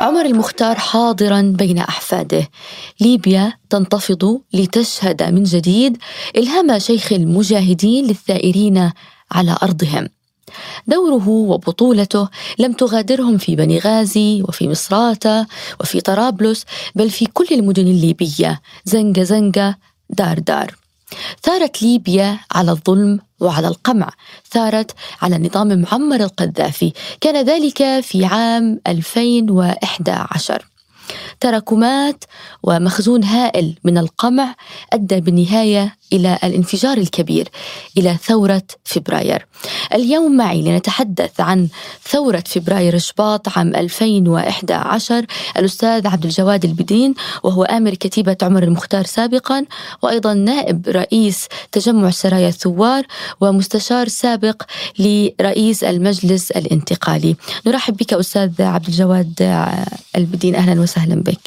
عمر المختار حاضرا بين أحفاده. ليبيا تنتفض لتشهد من جديد إلهام شيخ المجاهدين للثائرين على أرضهم. دوره وبطولته لم تغادرهم في بني غازي وفي مصراتة وفي طرابلس بل في كل المدن الليبية زنقة زنقة دار دار. ثارت ليبيا على الظلم وعلى القمع ثارت على نظام معمر القذافي كان ذلك في عام 2011 تراكمات ومخزون هائل من القمع أدى بالنهاية إلى الانفجار الكبير إلى ثورة فبراير. اليوم معي لنتحدث عن ثورة فبراير شباط عام 2011 الأستاذ عبد الجواد البدين وهو آمر كتيبة عمر المختار سابقا وأيضا نائب رئيس تجمع سرايا الثوار ومستشار سابق لرئيس المجلس الانتقالي. نرحب بك أستاذ عبد الجواد البدين أهلا وسهلا بك.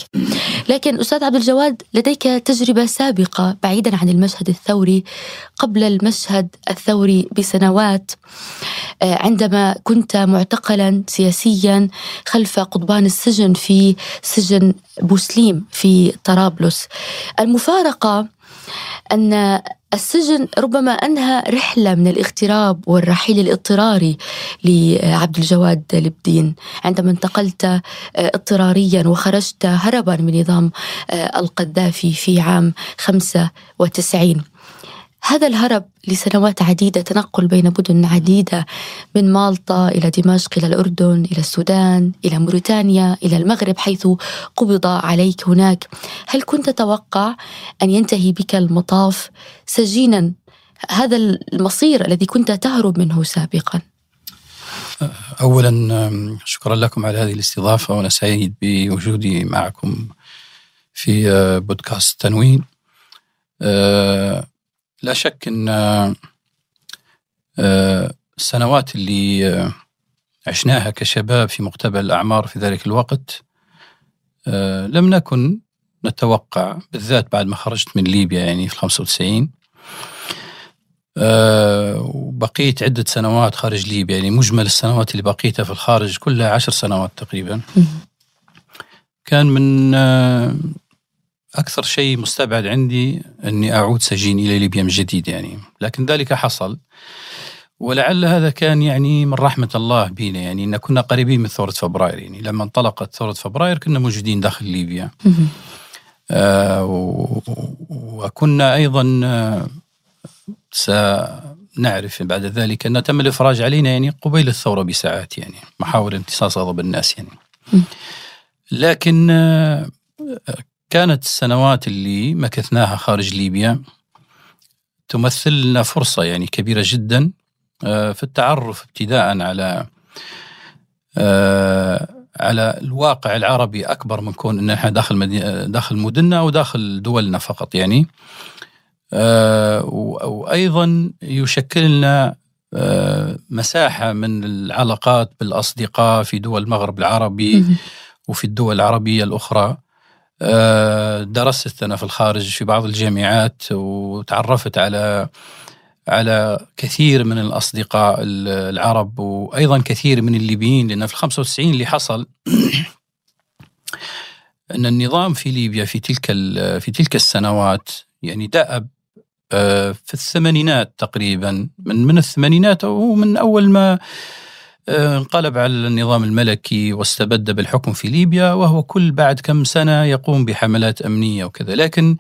لكن أستاذ عبد الجواد لديك تجربة سابقة بعيدا عن المشهد الثوري قبل المشهد الثوري بسنوات. آه، عندما كنت معتقلا سياسيا خلف قضبان السجن في سجن بوسليم في طرابلس. المفارقة أن السجن ربما أنهى رحلة من الاغتراب والرحيل الاضطراري لعبد الجواد لبدين. عندما انتقلت آه، اضطراريا وخرجت هربا من نظام آه، القذافي في عام 95 هذا الهرب لسنوات عديدة تنقل بين مدن عديدة من مالطا إلى دمشق إلى الأردن إلى السودان إلى موريتانيا إلى المغرب حيث قبض عليك هناك. هل كنت تتوقع أن ينتهي بك المطاف سجينا؟ هذا المصير الذي كنت تهرب منه سابقا. أولا شكرا لكم على هذه الاستضافة وأنا سعيد بوجودي معكم في بودكاست تنوين. آه، لا شك إن آه، السنوات اللي آه، عشناها كشباب في مقتبل الأعمار في ذلك الوقت آه، لم نكن نتوقع بالذات بعد ما خرجت من ليبيا يعني في 95 وبقيت عدة سنوات خارج ليبيا يعني مجمل السنوات اللي بقيتها في الخارج كلها عشر سنوات تقريبا. كان من أكثر شيء مستبعد عندي أني أعود سجين إلى ليبيا من جديد يعني. لكن ذلك حصل. ولعل هذا كان يعني من رحمة الله بينا يعني. أن كنا قريبين من ثورة فبراير يعني. لما انطلقت ثورة فبراير كنا موجودين داخل ليبيا. آه وكنا أيضا آه سنعرف بعد ذلك أن تم الإفراج علينا يعني قبيل الثورة بساعات يعني. محاولة امتصاص غضب الناس يعني. لكن آه كانت السنوات اللي مكثناها خارج ليبيا تمثل لنا فرصة يعني كبيرة جدا آه، في التعرف ابتداء على آه، على الواقع العربي أكبر من كون أن إحنا داخل داخل مدننا أو داخل دولنا فقط يعني. آه، وأيضا يشكل لنا مساحة من العلاقات بالأصدقاء في دول المغرب العربي وفي الدول العربية الأخرى. آه، درست أنا في الخارج في بعض الجامعات وتعرفت على على كثير من الأصدقاء العرب وأيضا كثير من الليبيين لأن في 95 اللي حصل أن النظام في ليبيا في تلك في تلك السنوات يعني دأب آه، في الثمانينات تقريبا من من الثمانينات أو من أول ما آه، انقلب على النظام الملكي واستبد بالحكم في ليبيا وهو كل بعد كم سنة يقوم بحملات أمنية وكذا. لكن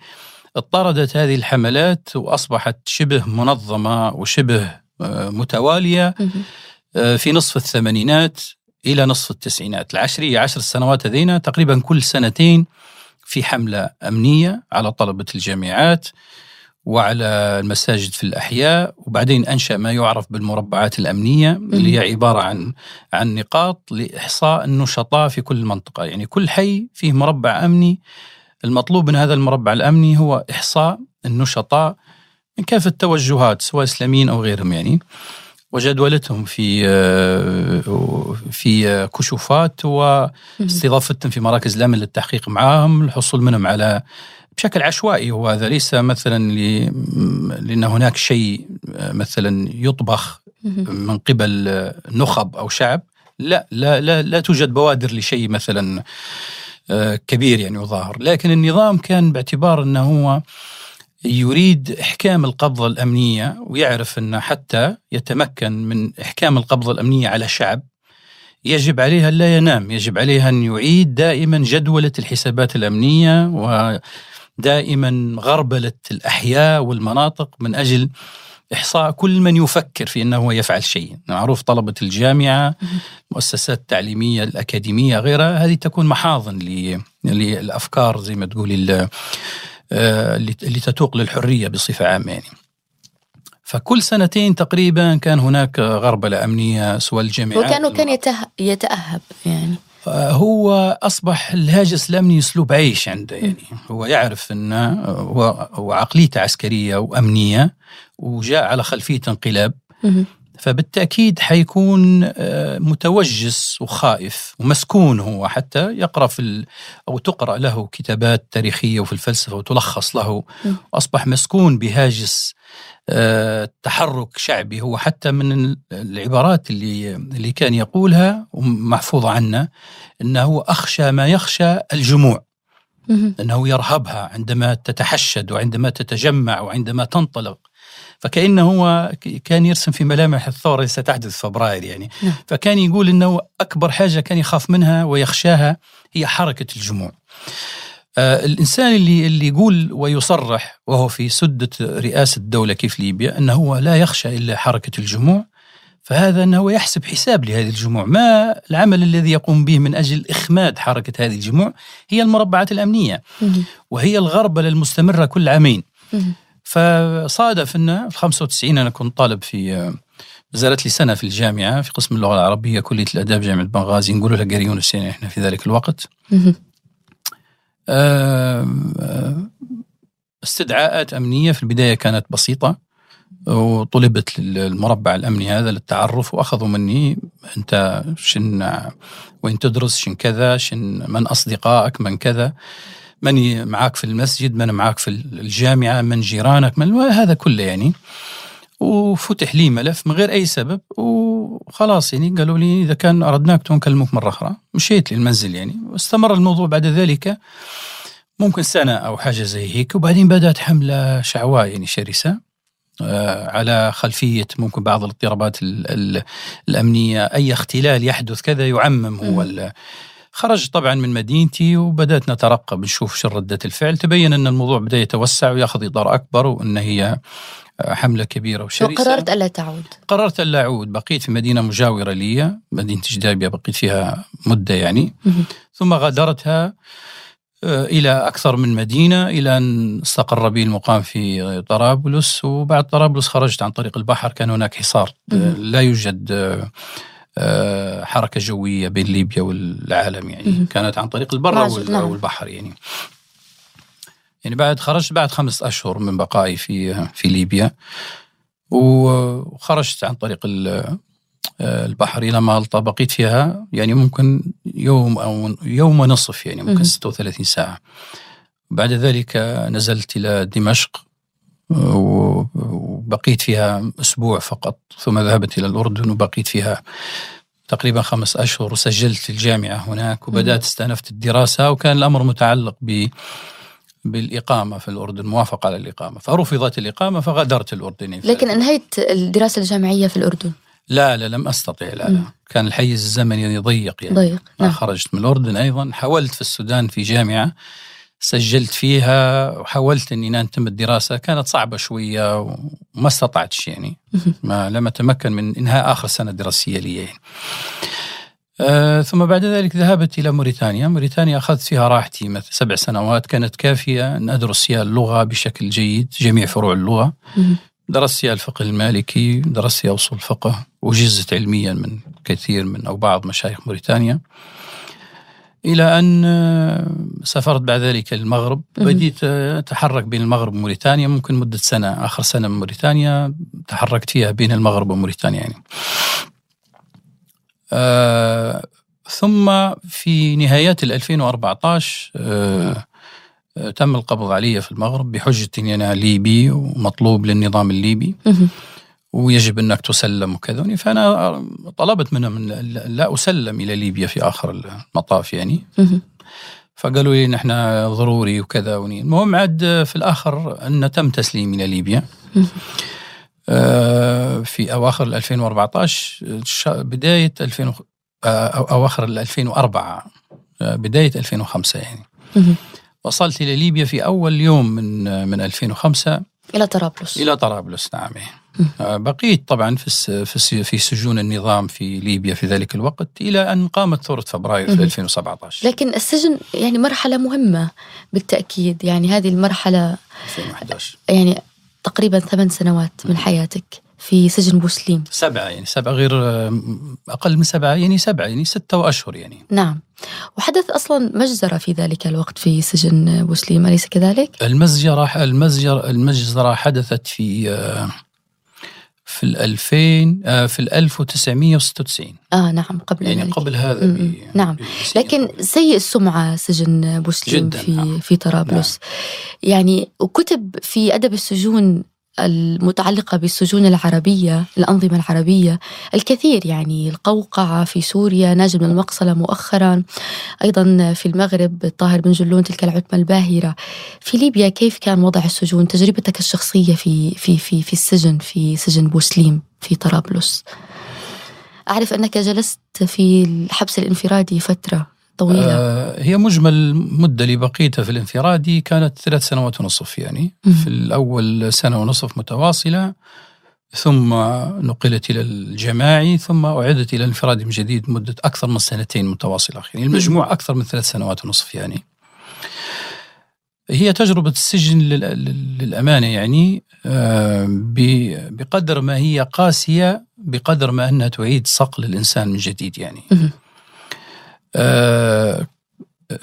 اضطردت هذه الحملات وأصبحت شبه منظمة وشبه آه، متوالية آه، في نصف الثمانينات إلى نصف التسعينات. العشرية عشر سنوات هذين تقريبا كل سنتين في حملة أمنية على طلبة الجامعات. وعلى المساجد في الأحياء وبعدين أنشأ ما يعرف بالمربعات الأمنية اللي هي عبارة عن عن نقاط لإحصاء النشطاء في كل منطقة. يعني كل حي فيه مربع أمني. المطلوب من هذا المربع الأمني هو إحصاء النشطاء من كافة التوجهات سواء إسلاميين أو غيرهم يعني. وجدولتهم في في كشوفات واستضافتهم في مراكز الأمن للتحقيق معهم الحصول منهم على بشكل عشوائي هو هذا ليس مثلا لأن هناك شيء مثلا يطبخ من قبل نخب أو شعب. لا لا لا, لا توجد بوادر لشيء مثلا كبير يعني وظاهر لكن النظام كان باعتبار أنه هو يريد إحكام القبضة الأمنية ويعرف أن حتى يتمكن من إحكام القبضة الأمنية على شعب يجب عليها لا ينام يجب عليها أن يعيد دائما جدولة الحسابات الأمنية ودائما غربلة الأحياء والمناطق من أجل إحصاء كل من يفكر في أنه يفعل شيء. معروف طلبة الجامعة مؤسسات التعليمية الأكاديمية غيرها هذه تكون محاضن للأفكار زي ما تقول آه، اللي تتوق للحرية بصفة عامة يعني. فكل سنتين تقريبا كان هناك غربلة أمنية سواء الجامعات وكانوا كان يتأهب يعني. هو أصبح الهاجس الأمني أسلوب عيش عنده يعني. هو يعرف أنه هو عقليته عسكرية وأمنية وجاء على خلفية انقلاب. فبالتأكيد حيكون آه، متوجس وخائف ومسكون هو حتى يقرأ في أو تقرأ له كتابات تاريخية وفي الفلسفة وتلخص له. أصبح مسكون بهاجس تحرك شعبي. هو حتى من العبارات اللي اللي كان يقولها ومحفوظة عنه أنه أخشى ما يخشى الجموع. أنه يرهبها عندما تتحشد وعندما تتجمع وعندما تنطلق. فكأنه هو كان يرسم في ملامح الثورة اللي ستحدث في فبراير يعني. نعم. فكان يقول أنه أكبر حاجة كان يخاف منها ويخشاها هي حركة الجموع. آه الإنسان اللي اللي يقول ويصرح وهو في سدة رئاسة الدولة كيف ليبيا أنه هو لا يخشى إلا حركة الجموع فهذا أنه يحسب حساب لهذه الجموع. ما العمل الذي يقوم به من أجل إخماد حركة هذه الجموع هي المربعات الأمنية وهي الغربلة المستمرة كل عامين. فصادف أنه في 95 أنا كنت طالب في زالت لي سنة في الجامعة في قسم اللغة العربية كلية الآداب جامعة بنغازي. نقولوا لها قريونس يعني إحنا في ذلك الوقت. استدعاءات أمنية في البداية كانت بسيطة وطلبت للمربع الأمني هذا للتعرف وأخذوا مني أنت شن وين تدرس شن كذا شن من أصدقائك من كذا من معاك في المسجد من معاك في الجامعة من جيرانك من هذا كله يعني. وفتح لي ملف من غير أي سبب وخلاص يعني قالوا لي إذا كان أردناك نكلمك مرة أخرى. مشيت للمنزل يعني. واستمر الموضوع بعد ذلك. ممكن سنة أو حاجة زي هيك. وبعدين بدأت حملة شعواء يعني شرسة آه، على خلفية ممكن بعض الاضطرابات الأمنية. أي اختلال يحدث كذا يعمم هو خرج طبعا من مدينتي وبدأت نترقب نشوف شو ردة الفعل. تبين أن الموضوع بدأ يتوسع ويأخذ إطار أكبر وأن هي حملة كبيرة وشرسة. وقررت ألا تعود. قررت ألا أعود. بقيت في مدينة مجاورة لي مدينة جدابية بقيت فيها مدة يعني. ثم غادرتها آه، إلى أكثر من مدينة إلى أن استقر بي المقام في طرابلس. وبعد طرابلس خرجت عن طريق البحر كان هناك حصار. لا يوجد آه، حركة جوية بين ليبيا والعالم يعني. كانت عن طريق البر نعم. والبحر يعني. يعني بعد خرجت بعد خمسة أشهر من بقائي في في ليبيا وخرجت عن طريق البحر إلى مالطا بقيت فيها يعني ممكن يوم أو يوم ونصف يعني ممكن 36 ساعة. بعد ذلك نزلت إلى دمشق وبقيت فيها أسبوع فقط ثم ذهبت إلى الأردن وبقيت فيها تقريبا خمس أشهر وسجلت الجامعة هناك وبدأت استأنفت الدراسة وكان الأمر متعلق ب بالإقامة في الأردن موافقة على الإقامة. فرفضت الإقامة فغادرت الأردن لكن أنهيت الدراسة الجامعية في الأردن. لا لا لم أستطع لا, لا. كان الحيز الزمني ضيق يعني. ضيق نعم. خرجت من الأردن أيضا. حاولت في السودان في جامعة سجلت فيها وحاولت إني أنتم الدراسة. كانت صعبة شوية وما استطعتش يعني. ما لم أتمكن من إنهاء آخر سنة دراسية لي يعني. آه ثم بعد ذلك ذهبت إلى موريتانيا. موريتانيا أخذت فيها راحتي مثل سبع سنوات كانت كافية. أن أدرس فيها اللغة بشكل جيد جميع فروع اللغة. درست فيها الفقه المالكي درست فيها أصول الفقه. وجزت علميا من كثير من أو بعض مشايخ موريتانيا. إلى أن آه، سافرت بعد ذلك للمغرب بديت آه، أتحرك بين المغرب وموريتانيا ممكن مدة سنة آخر سنة من موريتانيا. تحركت فيها بين المغرب وموريتانيا يعني. آه ثم في نهايات 2014 آه آه، تم القبض علي في المغرب بحجة أني أنا ليبي ومطلوب للنظام الليبي. ويجب أنك تسلم وكذا فأنا طلبت منهم لا أسلم إلى ليبيا في آخر المطاف يعني. فقالوا لي نحن ضروري وكذا وني. المهم عاد في الآخر أن تم تسليمي إلى ليبيا في أواخر 2014 ش- بداية 2000 و- آه، أو أواخر 2004 آه، بداية 2005 يعني. وصلت إلى ليبيا في أول يوم من من 2005 إلى طرابلس. إلى طرابلس نعم. آه، بقيت طبعا في في سجون النظام في ليبيا في ذلك الوقت إلى أن قامت ثورة فبراير في مهم. 2017 لكن السجن يعني مرحلة مهمة بالتأكيد يعني هذه المرحلة 2011 يعني تقريبا ثمان سنوات من حياتك في سجن بوسليم. سبعة يعني سبعة غير آه، أقل من سبعة يعني سبعة يعني ستة وأشهر يعني. نعم. وحدث أصلا مجزرة في ذلك الوقت في سجن بوسليم أليس كذلك؟ المزجرة المزجر المجزرة حدثت في آه، في ال 2000 آه، في ال 1996 آه نعم قبل يعني ذلك قبل هذا م-. نعم. لكن. سيء السمعة سجن بوسليم جداً، في نعم. في طرابلس يعني وكتب في أدب السجون المتعلقة بالسجون العربية الأنظمة العربية الكثير يعني القوقعة في سوريا ناجم المقصلة مؤخرا أيضا في المغرب طاهر بن جلون تلك العتمة الباهرة. في ليبيا كيف كان وضع السجون؟ تجربتك الشخصية في في في في السجن في سجن بوسليم في طرابلس. أعرف أنك جلست في الحبس الانفرادي فترة. طويلة. آه، هي مجمل المدة اللي بقيتها في الانفرادي كانت ثلاث سنوات ونصف يعني. مم. في الأول سنة ونصف متواصلة ثم نقلت إلى الجماعي ثم أعدت إلى الانفرادي من جديد مدة أكثر من سنتين متواصلة يعني المجموع أكثر من ثلاث سنوات ونصف يعني. هي تجربة السجن لل- لل- للأمانة يعني آه، بقدر ما هي قاسية بقدر ما أنها تعيد صقل الإنسان من جديد يعني.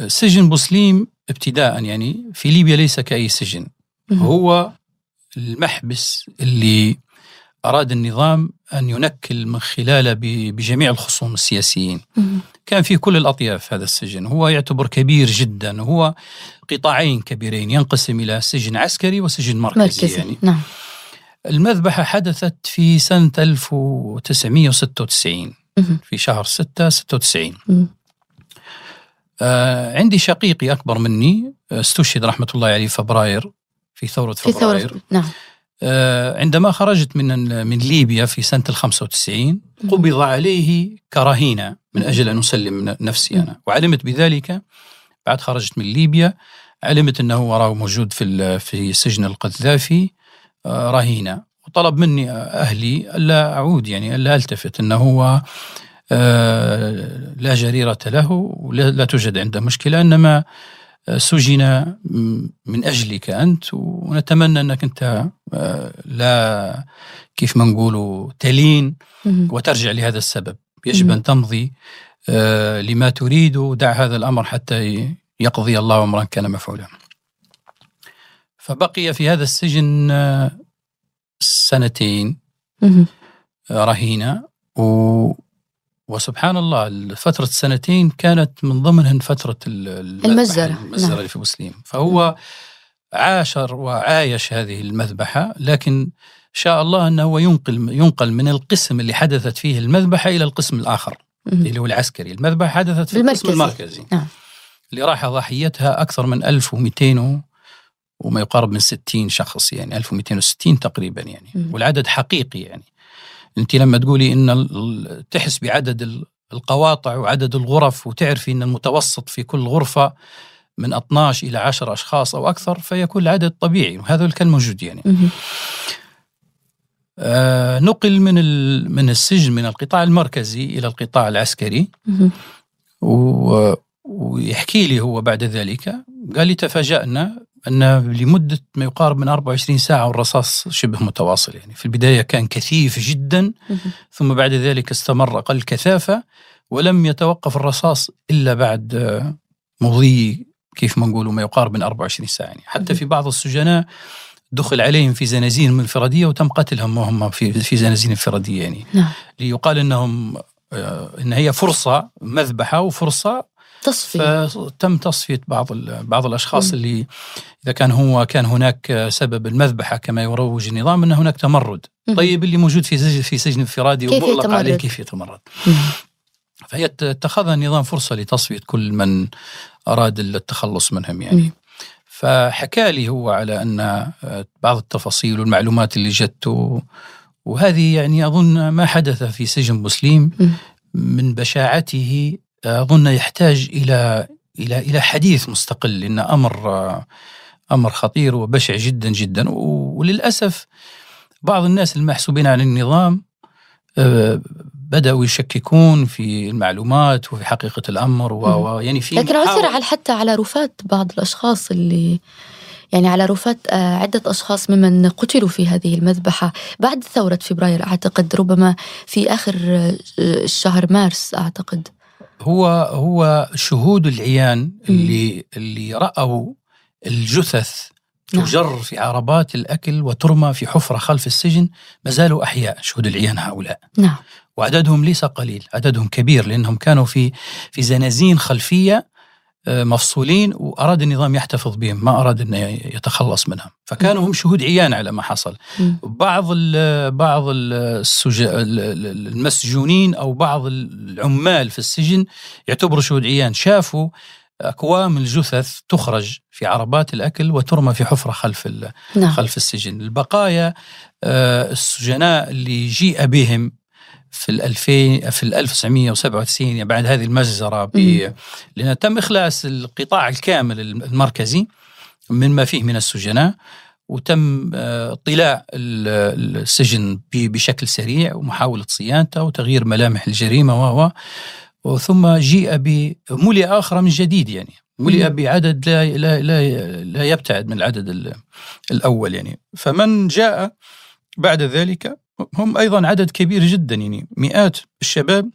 سجن بوسليم ابتداء يعني في ليبيا ليس كأي سجن. هو المحبس اللي أراد النظام أن ينكل من خلاله بجميع الخصوم السياسيين. كان في كل الأطياف هذا السجن. هو يعتبر كبير جدا. هو قطاعين كبيرين ينقسم إلى سجن عسكري وسجن مركزي, مركزي. يعني. نعم. المذبحة حدثت في سنة 1996 مهم. في شهر 6 96 مهم. آه عندي شقيقي أكبر مني آه، استشهد رحمة الله عليه فبراير في ثورة في فبراير. ثورة نعم. آه عندما خرجت من من ليبيا في سنة ال 95 قبض عليه كرهينة من أجل أن أسلم نفسي أنا. وعلمت بذلك بعد خرجت من ليبيا علمت أنه وراه موجود في في سجن القذافي آه، رهينة وطلب مني أهلي ألا أعود يعني ألا ألتفت أنه هو آه، لا جريرة له ولا لا توجد عنده مشكلة إنما آه، سجن من أجلك أنت ونتمنى أنك أنت آه، لا كيف ما نقولوا تلين. وترجع لهذا السبب يجب. أن تمضي آه، لما تريد ودع هذا الأمر حتى يقضي الله أمرا كان مفعولا فبقي في هذا السجن آه، سنتين. آه، رهينة وسبحان الله فترة سنتين كانت من ضمنها فترة ال- المذبحة، المجزرة، المجزرة نعم. اللي في مسلم فهو عاشر وعايش هذه المذبحة لكن شاء الله أنه هو ينقل ينقل من القسم اللي حدثت فيه المذبحة إلى القسم الآخر. اللي هو العسكري المذبحة حدثت في القسم. المركزي نعم. اللي راح ضحيتها أكثر من 1200 و- وما يقارب من 60 شخص يعني 1260 تقريبا يعني مم. والعدد حقيقي يعني أنت لما تقولي إن ال- ال- تحسبي عدد ال- القواطع وعدد الغرف وتعرفي أن المتوسط في كل غرفة من 12 إلى 10 أشخاص أو أكثر فيكون العدد طبيعي وهذا كان موجود يعني. آه نقل من من السجن من القطاع المركزي إلى القطاع العسكري. و- ويحكي لي هو بعد ذلك قال لي تفاجأنا أن لمدة ما يقارب من 24 ساعة والرصاص شبه متواصل يعني. في البداية كان كثيف جدا. ثم بعد ذلك استمر أقل كثافة ولم يتوقف الرصاص إلا بعد مضي كيف ما نقولوا ما يقارب من 24 ساعة يعني. حتى في بعض السجناء دخل عليهم في زنازين انفرادية وتم قتلهم وهم في في زنازين انفرادية يعني. نعم. ليقال إنهم آه، إن هي فرصة مذبحة وفرصة تصفية. فتم تصفية بعض بعض الأشخاص م. اللي إذا كان هو كان هناك سبب المذبحة كما يروج النظام أن هناك تمرد. م. طيب اللي موجود في سجن في سجن انفرادي ومغلق عليه كيف يتمرد؟ فهي اتخذها النظام فرصة لتصفية كل من أراد التخلص منهم يعني. م. فحكى لي هو على أن بعض التفاصيل والمعلومات اللي جت وهذه يعني أظن ما حدث في سجن مسلم من بشاعته أظن يحتاج إلى إلى إلى حديث مستقل لأن أمر أمر خطير وبشع جدا جدا. وللأسف بعض الناس المحسوبين على النظام آه، بدأوا يشككون في المعلومات وفي حقيقة الأمر ويعني في لكن عثر حتى على رفات بعض الأشخاص اللي يعني على رفات آه، عدة أشخاص ممن قتلوا في هذه المذبحة. بعد ثورة فبراير أعتقد ربما في آخر الشهر آه، مارس أعتقد. هو هو شهود العيان اللي اللي رأوا الجثث نعم. تجر في عربات الأكل وترمى في حفرة خلف السجن ما زالوا أحياء شهود العيان هؤلاء نعم. وعددهم ليس قليل عددهم كبير لأنهم كانوا في في زنازين خلفية آه، مفصولين وأراد النظام يحتفظ بهم ما أراد إنه يتخلص منهم. فكانوا هم شهود عيان على ما حصل. بعض ال بعض المسجونين أو بعض العمال في السجن يعتبروا شهود عيان. شافوا اكوام الجثث تخرج في عربات الأكل وترمى في حفرة خلف نعم. خلف السجن. البقايا آه، السجناء اللي جيء بهم في ال 2000 في ال 1997 يعني بعد هذه المجزرة لأن تم إخلاص القطاع الكامل المركزي من ما فيه من السجناء وتم آه، اطلاع السجن بشكل سريع ومحاولة صيانته وتغيير ملامح الجريمة و وثم جيء بملئ آخر من جديد يعني. ملئ بعدد لا لا لا, لا يبتعد من العدد الأول يعني. فمن جاء بعد ذلك هم أيضا عدد كبير جدا يعني مئات الشباب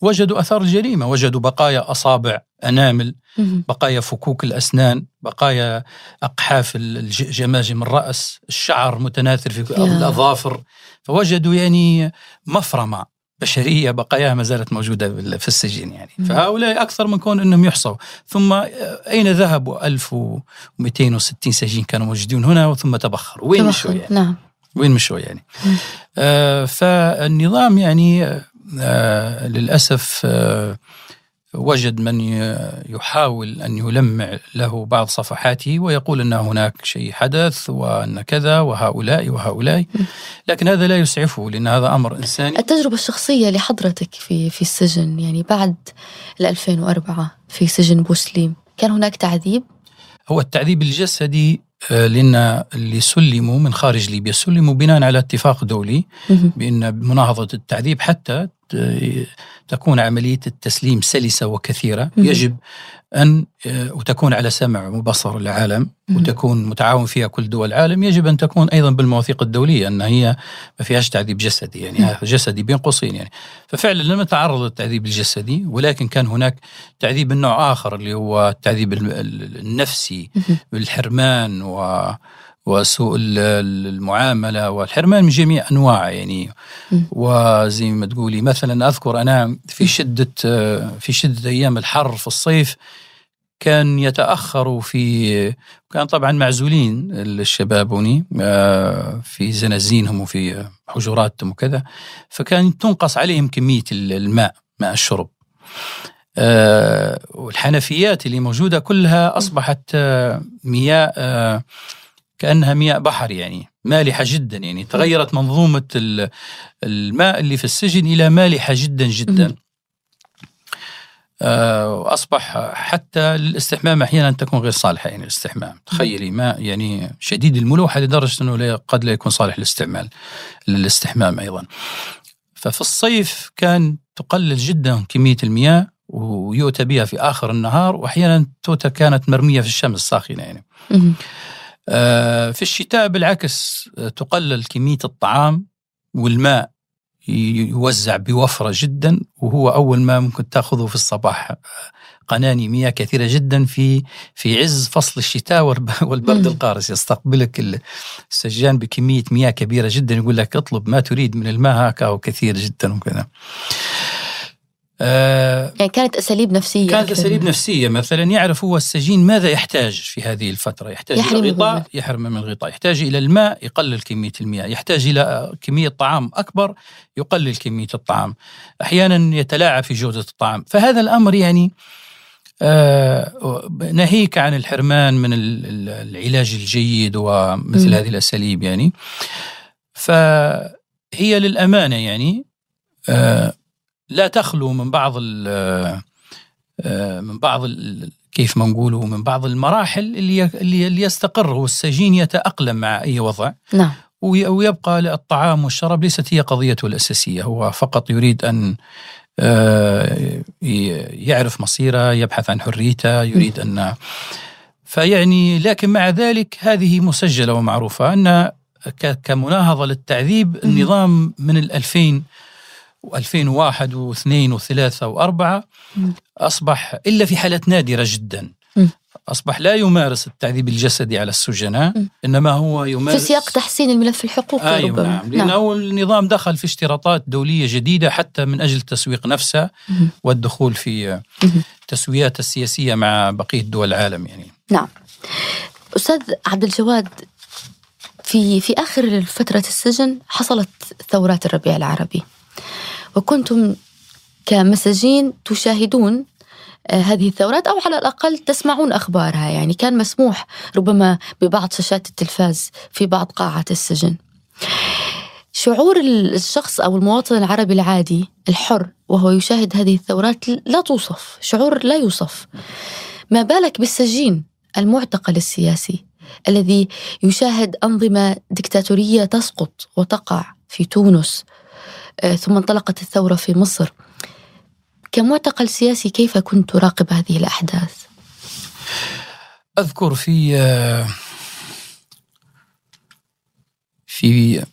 وجدوا أثار الجريمة وجدوا بقايا أصابع أنامل بقايا فكوك الأسنان بقايا أقحاف الجماجم الرأس الشعر متناثر في الأظافر. فوجدوا يعني مفرمة بشرية بقاياها ما زالت موجودة في السجن يعني. فهؤلاء أكثر من كون أنهم يحصوا. ثم أين ذهبوا؟ 1260 سجين كانوا موجودين هنا ثم تبخروا. وين مشوا يعني؟ نعم. وين مشوا يعني. آه فالنظام يعني آه للأسف آه وجد من يحاول أن يلمع له بعض صفحاته ويقول أن هناك شيء حدث وأن كذا وهؤلاء وهؤلاء. لكن هذا لا يسعفه لأن هذا أمر إنساني. التجربة الشخصية لحضرتك في في السجن يعني بعد 2004 في سجن بوسليم كان هناك تعذيب؟ هو التعذيب الجسدي لأن اللي سلموا من خارج ليبيا سلموا بناء على اتفاق دولي بأن مناهضة التعذيب حتى تكون عملية التسليم سلسة وكثيرة. يجب أن آه، وتكون على سمع وبصر العالم وتكون متعاون فيها كل دول العالم يجب أن تكون أيضا بالمواثيق الدولية أن هي ما فيهاش تعذيب جسدي يعني جسدي بين قوسين يعني. ففعلا لم يتعرض للتعذيب الجسدي ولكن كان هناك تعذيب من نوع آخر اللي هو التعذيب النفسي بالحرمان و وسوء المعاملة والحرمان من جميع أنواعه يعني. وزي ما تقولي مثلا أذكر أنا في شدة في شدة أيام الحر في الصيف كان يتاخروا في كان طبعا معزولين الشباب آه، في زنازينهم وفي حجراتهم وكذا فكان تنقص عليهم كمية الماء ماء الشرب. آه، والحنفيات اللي موجودة كلها أصبحت آه، مياه كأنها مياه بحر يعني مالحة جدا يعني تغيرت منظومة الماء اللي في السجن إلى مالحة جدا جدا. واصبح حتى للاستحمام أحيانا تكون غير صالحة يعني الاستحمام. تخيلي ماء يعني شديد الملوحة لدرجة إنه قد لا يكون صالح للاستعمال للاستحمام أيضا. ففي الصيف كان تقلل جدا كمية المياه ويؤتى بها في آخر النهار وأحيانا توتا كانت مرمية في الشمس ساخنه يعني. آه، في الشتاء بالعكس آه، تقلل كمية الطعام والماء يوزع بوفرة جدا وهو أول ما ممكن تأخذه في الصباح. قناني مياه كثيرة جدا في في عز فصل الشتاء والبرد القارس. يستقبلك السجان بكمية مياه كبيرة جدا يقول لك اطلب ما تريد من الماء هكا وكثير جدا وكذا. آه يعني كانت أساليب نفسية كانت أساليب نفسية. مثلا يعرف هو السجين ماذا يحتاج في هذه الفترة. يحتاج إلى الغطاء يحرم من الغطاء. يحتاج إلى الماء يقلل كمية المياه. يحتاج إلى كمية طعام أكبر يقلل كمية الطعام. أحيانا يتلاعب في جودة الطعام. فهذا الأمر يعني آه ناهيك عن الحرمان من العلاج الجيد ومثل م. هذه الأساليب يعني. فهي للأمانة يعني آه لا تخلو من بعض ال آه، من بعض ال كيف ما نقولوا من بعض المراحل اللي اللي يستقر هو السجين يتأقلم مع أي وضع. نعم. ويبقى الطعام والشراب ليست هي قضيته الأساسية. هو فقط يريد أن آه، يعرف مصيره يبحث عن حريته يريد أن فيعني لكن مع ذلك هذه مسجلة ومعروفة أن كمناهضة للتعذيب النظام من الألفين و2001 و2 و3 و4 أصبح إلا في حالات نادرة جدا. أصبح لا يمارس التعذيب الجسدي على السجناء إنما هو يمارس في سياق تحسين الملف الحقوقي أيوة ربما. نعم لأنه نعم. النظام دخل في اشتراطات دولية جديدة حتى من أجل تسويق نفسه والدخول في تسويات السياسية مع بقية دول العالم يعني. نعم. أستاذ عبد الجواد في في آخر فترة السجن حصلت ثورات الربيع العربي. وكنتم كمساجين تشاهدون آه، هذه الثورات أو على الأقل تسمعون أخبارها. يعني كان مسموح ربما ببعض شاشات التلفاز في بعض قاعات السجن. شعور الشخص أو المواطن العربي العادي الحر وهو يشاهد هذه الثورات لا توصف شعور لا يوصف. ما بالك بالسجين المعتقل السياسي الذي يشاهد أنظمة دكتاتورية تسقط وتقع في تونس؟ ثم انطلقت الثورة في مصر. كمعتقل سياسي كيف كنت تراقب هذه الأحداث؟ أذكر في آه، في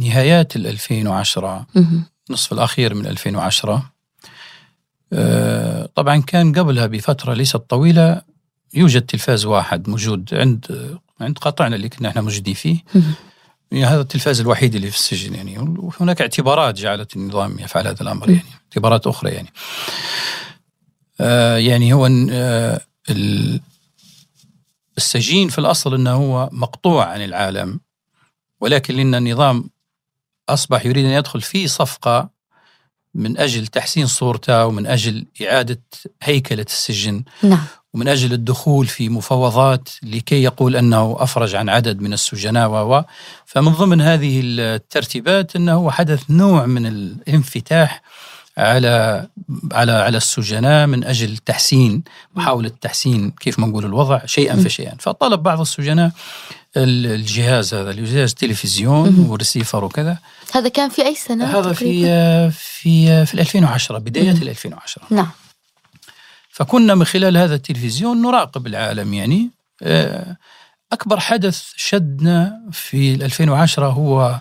نهايات ال 2010 نصف الأخير من 2010 آه، طبعا كان قبلها بفترة ليست طويلة يوجد تلفاز واحد موجود عند عند قطعنا اللي كنا إحنا موجودين فيه. يعني هذا التلفاز الوحيد اللي في السجن يعني. وهناك اعتبارات جعلت النظام يفعل هذا الأمر يعني اعتبارات أخرى يعني. آه يعني هو آه السجين في الأصل إنه هو مقطوع عن العالم ولكن لأن النظام أصبح يريد أن يدخل في صفقة من أجل تحسين صورته ومن أجل إعادة هيكلة السجن. نعم. ومن أجل الدخول في مفاوضات لكي يقول أنه أفرج عن عدد من السجناء و فمن ضمن هذه الترتيبات أنه حدث نوع من الانفتاح على على على السجناء من أجل تحسين محاولة تحسين كيف ما نقول الوضع شيئا فشيئا. فطلب بعض السجناء الجهاز هذا جهاز تلفزيون وريسيفر وكذا هذا كان في أي سنة هذا في في في 2010 بداية 2010 نعم. فكنا من خلال هذا التلفزيون نراقب العالم يعني آه، أكبر حدث شدنا في 2010 هو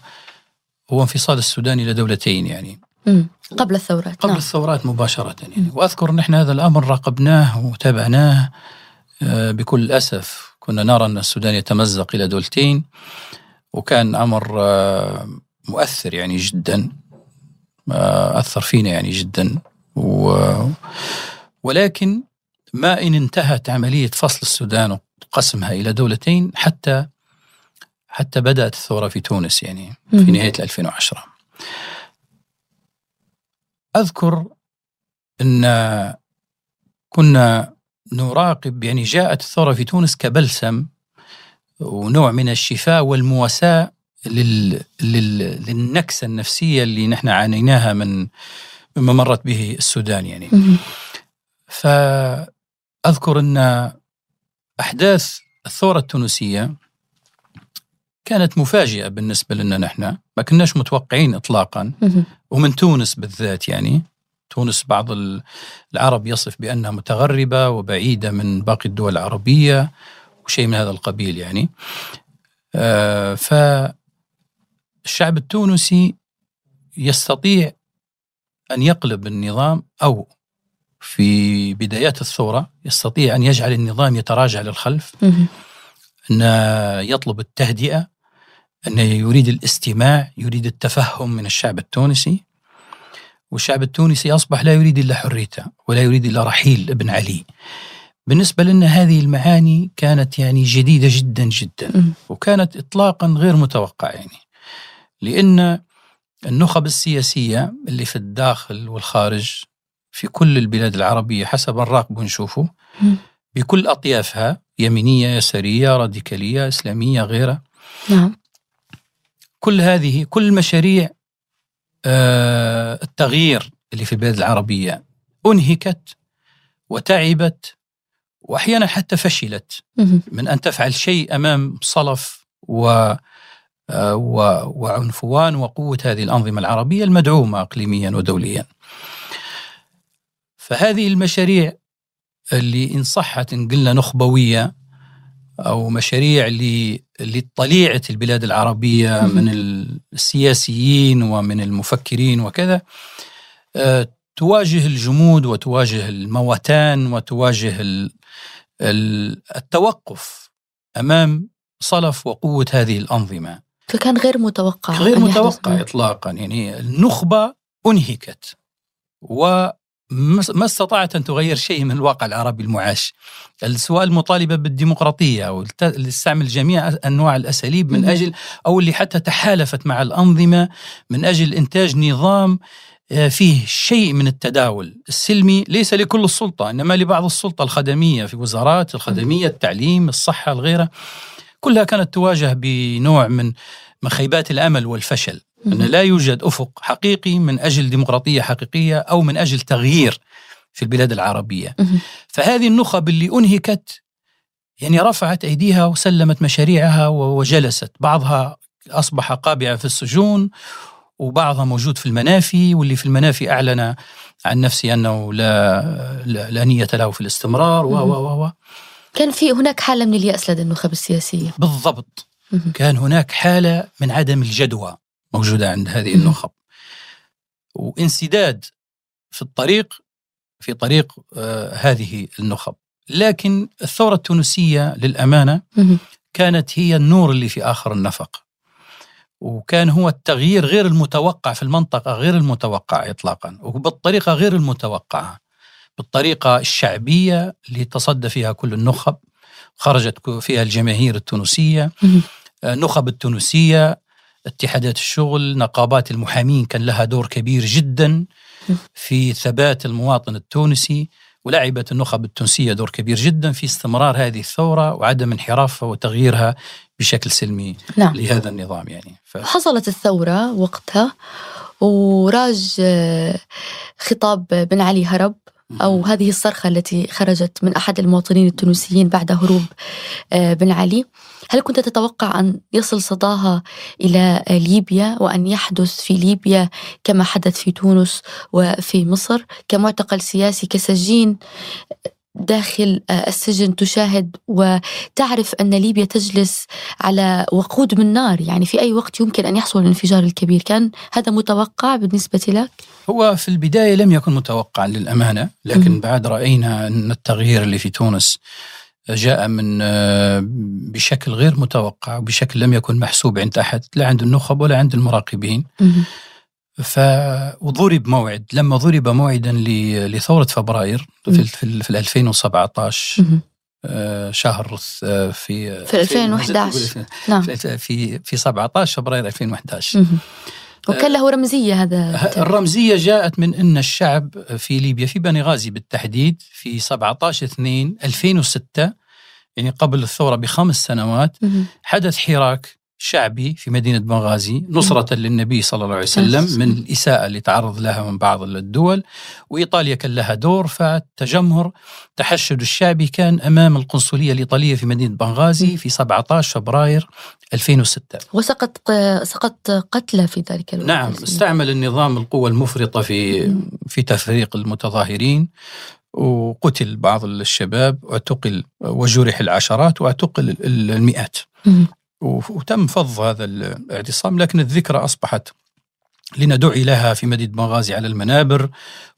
هو انفصال السودان إلى دولتين يعني. قبل الثورات قبل نعم. الثورات مباشرة يعني. وأذكر أن إحنا هذا الأمر راقبناه وتابعناه آه، بكل أسف. كنا نرى أن السودان يتمزق إلى دولتين وكان أمر آه، مؤثر يعني جدا أثر فينا يعني جدا. و ولكن ما إن انتهت عملية فصل السودان وقسمها إلى دولتين حتى حتى بدأت الثورة في تونس يعني في نهاية 2010 أذكر أن كنا نراقب يعني جاءت الثورة في تونس كبلسم ونوع من الشفاء والمواساة لل... لل... للنكسة النفسية اللي نحن عانيناها من مما مرت به السودان يعني. فأذكر أن أحداث الثورة التونسية كانت مفاجئة بالنسبة لنا نحن ما كناش متوقعين إطلاقا. ومن تونس بالذات يعني تونس بعض العرب يصف بأنها متغربة وبعيدة من باقي الدول العربية وشيء من هذا القبيل يعني. آه، فالشعب التونسي يستطيع أن يقلب النظام أو في بدايات الثورة يستطيع أن يجعل النظام يتراجع للخلف أن يطلب التهدئة أن يريد الاستماع يريد التفهم من الشعب التونسي. والشعب التونسي أصبح لا يريد إلا حريته ولا يريد إلا رحيل ابن علي. بالنسبة لنا هذه المعاني كانت يعني جديدة جدا جدا. وكانت إطلاقا غير متوقع يعني. لأن النخب السياسية اللي في الداخل والخارج في كل البلاد العربية حسب نراقبه ونشوفه بكل أطيافها يمينية يسارية راديكالية إسلامية غيرها. نعم. كل هذه كل مشاريع آه التغيير اللي في البلاد العربية أنهكت وتعبت وأحيانا حتى فشلت. من أن تفعل شيء أمام صلف و آه، وعنفوان وقوة هذه الأنظمة العربية المدعومة إقليميا ودوليا. فهذه المشاريع اللي إن صحت إن قلنا نخبوية أو مشاريع لطليعة البلاد العربية من السياسيين ومن المفكرين وكذا آه، تواجه الجمود وتواجه الموتان وتواجه التوقف أمام صلف وقوة هذه الأنظمة. فكان غير متوقع غير متوقع إطلاقا. يعني النخبة أنهكت و ما استطاعت أن تغير شيء من الواقع العربي المعاش. السؤال مطالبة بالديمقراطية أو تستعمل جميع أنواع الأساليب من أجل أو اللي حتى تحالفت مع الأنظمة من أجل إنتاج نظام آه، فيه شيء من التداول السلمي ليس لكل السلطة إنما لبعض السلطة الخدمية في وزارات الخدمية التعليم الصحة الغيرة كلها كانت تواجه بنوع من مخيبات الأمل والفشل أن لا يوجد أفق حقيقي من أجل ديمقراطية حقيقية أو من أجل تغيير في البلاد العربية. فهذه النخب اللي أنهكت يعني رفعت أيديها وسلمت مشاريعها وجلست. بعضها أصبح قابعة في السجون وبعضها موجود في المنافي واللي في المنافي أعلن عن نفسه أنه لا, لا, لا نية له في الاستمرار و و و. كان في هناك حالة من اليأس لدى النخب السياسية. بالضبط. كان هناك حالة من عدم الجدوى موجودة عند هذه النخب. وانسداد في الطريق في طريق آه هذه النخب. لكن الثورة التونسية للأمانة كانت هي النور اللي في آخر النفق. وكان هو التغيير غير المتوقع في المنطقة غير المتوقع إطلاقا. وبالطريقة غير المتوقعة. بالطريقة الشعبية اللي تصدى فيها كل النخب خرجت فيها الجماهير التونسية النخب آه، التونسية اتحادات الشغل نقابات المحامين كان لها دور كبير جدا في ثبات المواطن التونسي ولعبت النخب التونسية دور كبير جدا في استمرار هذه الثورة وعدم انحرافها وتغييرها بشكل سلمي نعم. لهذا النظام يعني. ف... حصلت الثورة وقتها وراج آه، خطاب بن علي هرب أو هذه الصرخة التي خرجت من أحد المواطنين التونسيين بعد هروب آه، بن علي. هل كنت تتوقع أن يصل صداها إلى ليبيا وأن يحدث في ليبيا كما حدث في تونس وفي مصر كمعتقل سياسي كسجين؟ داخل السجن تشاهد وتعرف أن ليبيا تجلس على وقود من نار، يعني في أي وقت يمكن أن يحصل الانفجار الكبير، كان هذا متوقع بالنسبة لك؟ هو في البداية لم يكن متوقعا للأمانة، لكن بعد رأينا أن التغيير اللي في تونس جاء من بشكل غير متوقع وبشكل لم يكن محسوب عند أحد لا عند النخب ولا عند المراقبين. ف وضرب موعد لما ضرب موعدا لثورة فبراير في في, في 2017 آه، شهر آه، في في 2011 نعم. في في 17 فبراير 2011 وكان له رمزية هذا الرمزية جاءت من أن الشعب في ليبيا في بني غازي بالتحديد في 17 2 2006 يعني قبل الثورة بخمس سنوات حدث حراك شعبي في مدينة بنغازي نصرة للنبي صلى الله عليه وسلم من الإساءة اللي تعرض لها من بعض الدول. وإيطاليا كان لها دور فالتجمهر تحشد الشعبي كان أمام القنصلية الإيطالية في مدينة بنغازي في 17 فبراير 2006 وسقط سقط قتلى في ذلك الوقت. نعم استعمل النظام القوة المفرطة في في تفريق المتظاهرين وقتل بعض الشباب واعتقل وجرح العشرات واعتقل المئات. وتم فض هذا الاعتصام لكن الذكرى أصبحت لنا دعي لها في مدينة بنغازي على المنابر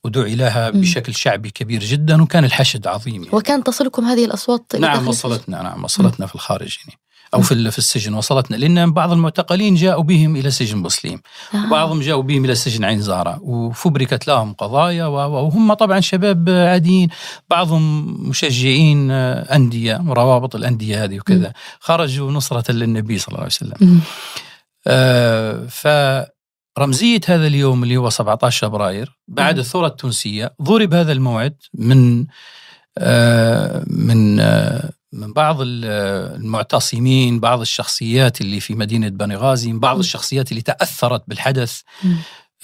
ودعي لها بشكل شعبي كبير جدا وكان الحشد عظيم يعني. وكان تصلكم هذه الأصوات نعم وصلتنا نعم وصلتنا في الخارج يعني. أو في في السجن وصلتنا لأن بعض المعتقلين جاءوا بهم إلى سجن بوسليم آه. وبعضهم جاءوا بهم إلى سجن عين زهرة وفبركت لهم قضايا وهم طبعا شباب عاديين بعضهم مشجعين أندية روابط الأندية هذه وكذا. خرجوا نصرة للنبي صلى الله عليه وسلم. آه ف رمزية هذا اليوم اللي هو 17 فبراير بعد الثورة التونسية ضرب هذا الموعد من آه من آه من بعض المعتصمين بعض الشخصيات اللي في مدينة بني غازي بعض الشخصيات اللي تأثرت بالحدث.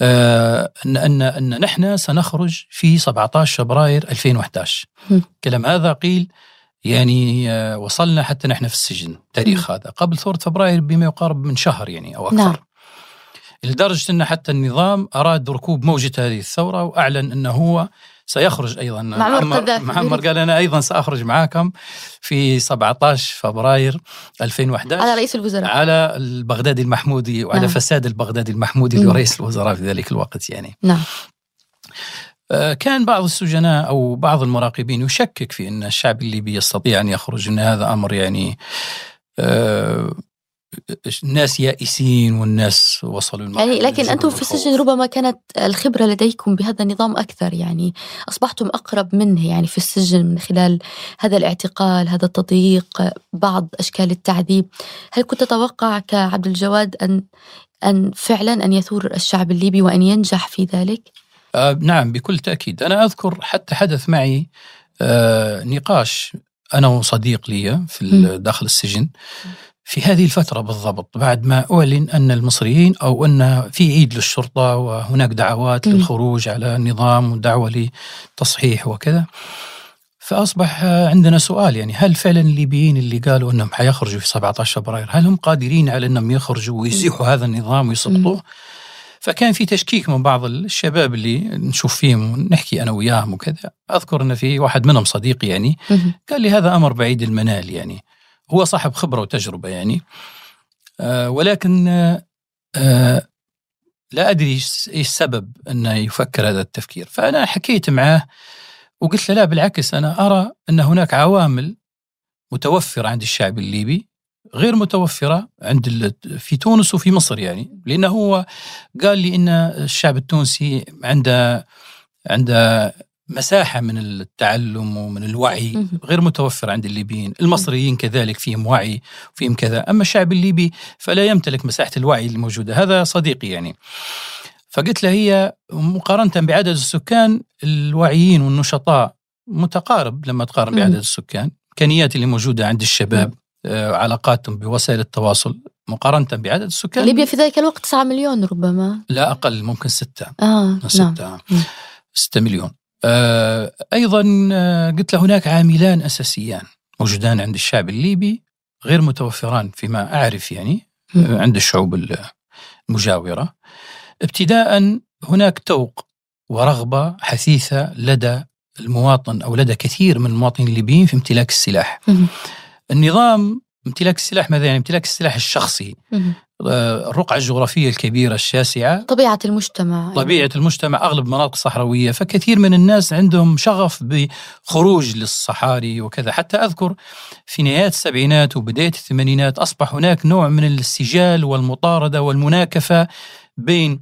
آه أن, أن, أن نحن سنخرج في 17 فبراير 2011 كلام هذا قيل يعني آه وصلنا حتى نحن في السجن تاريخ هذا قبل ثورة فبراير بما يقارب من شهر يعني أو أكثر. نعم. لدرجة أن حتى النظام أراد ركوب موجة هذه الثورة وأعلن أنه هو سيخرج أيضا. معمر معمر قال أنا أيضا سأخرج معكم في 17 فبراير 2011 على رئيس الوزراء. على البغدادي المحمودي وعلى نعم. فساد البغدادي المحمودي اللي رئيس الوزراء في ذلك الوقت يعني. نعم. آه، كان بعض السجناء أو بعض المراقبين يشكك في أن الشعب الليبي يستطيع أن يخرج إن هذا أمر يعني آه، الناس يائسين والناس وصلوا يعني لكن أنتم في السجن ربما كانت الخبرة لديكم بهذا النظام أكثر يعني أصبحتم أقرب منه يعني في السجن من خلال هذا الاعتقال هذا التضييق بعض أشكال التعذيب. هل كنت تتوقع كعبد الجواد أن أن فعلا أن يثور الشعب الليبي وأن ينجح في ذلك؟ آه نعم بكل تأكيد. أنا أذكر حتى حدث معي آه نقاش أنا وصديق لي في داخل السجن. في هذه الفترة بالضبط بعد ما أعلن أن المصريين أو أن في عيد للشرطة وهناك دعوات م. للخروج على النظام ودعوة لتصحيح وكذا فأصبح عندنا سؤال يعني هل فعلا الليبيين اللي قالوا أنهم حيخرجوا في 17 فبراير هل هم قادرين على أنهم يخرجوا ويزيحوا هذا النظام ويسقطوه؟ فكان في تشكيك من بعض الشباب اللي نشوف فيهم ونحكي أنا وياهم وكذا أذكر أن في واحد منهم صديقي يعني قال لي هذا أمر بعيد المنال يعني. هو صاحب خبرة وتجربة يعني. آه ولكن آه لا أدري إيش السبب أنه يفكر هذا التفكير. فأنا حكيت معه وقلت له لا بالعكس أنا أرى أن هناك عوامل متوفرة عند الشعب الليبي غير متوفرة عند في تونس وفي مصر يعني. لأنه هو قال لي أن الشعب التونسي عنده عنده مساحة من التعلم ومن الوعي غير متوفرة عند الليبيين. المصريين كذلك فيهم وعي وفيهم كذا. أما الشعب الليبي فلا يمتلك مساحة الوعي الموجودة. هذا صديقي يعني. فقلت له هي مقارنة بعدد السكان الواعيين والنشطاء متقارب لما تقارن بعدد السكان. الإمكانيات اللي موجودة عند الشباب آه، علاقاتهم بوسائل التواصل مقارنة بعدد السكان. ليبيا في ذلك الوقت 9 مليون ربما. لا أقل ممكن ستة. آه ستة. نعم. ستة مليون. آه، أيضا آه، قلت له هناك عاملان أساسيان موجودان عند الشعب الليبي غير متوفران فيما أعرف يعني عند الشعوب المجاورة. ابتداء هناك توق ورغبة حثيثة لدى المواطن أو لدى كثير من المواطنين الليبيين في امتلاك السلاح. النظام امتلاك السلاح ماذا يعني؟ امتلاك السلاح الشخصي. الرقعة الجغرافية الكبيرة الشاسعة. طبيعة المجتمع. طبيعة المجتمع أغلب مناطق صحراوية فكثير من الناس عندهم شغف بخروج للصحاري وكذا. حتى أذكر في نهاية السبعينات وبداية الثمانينات أصبح هناك نوع من السجال والمطاردة والمناكفة بين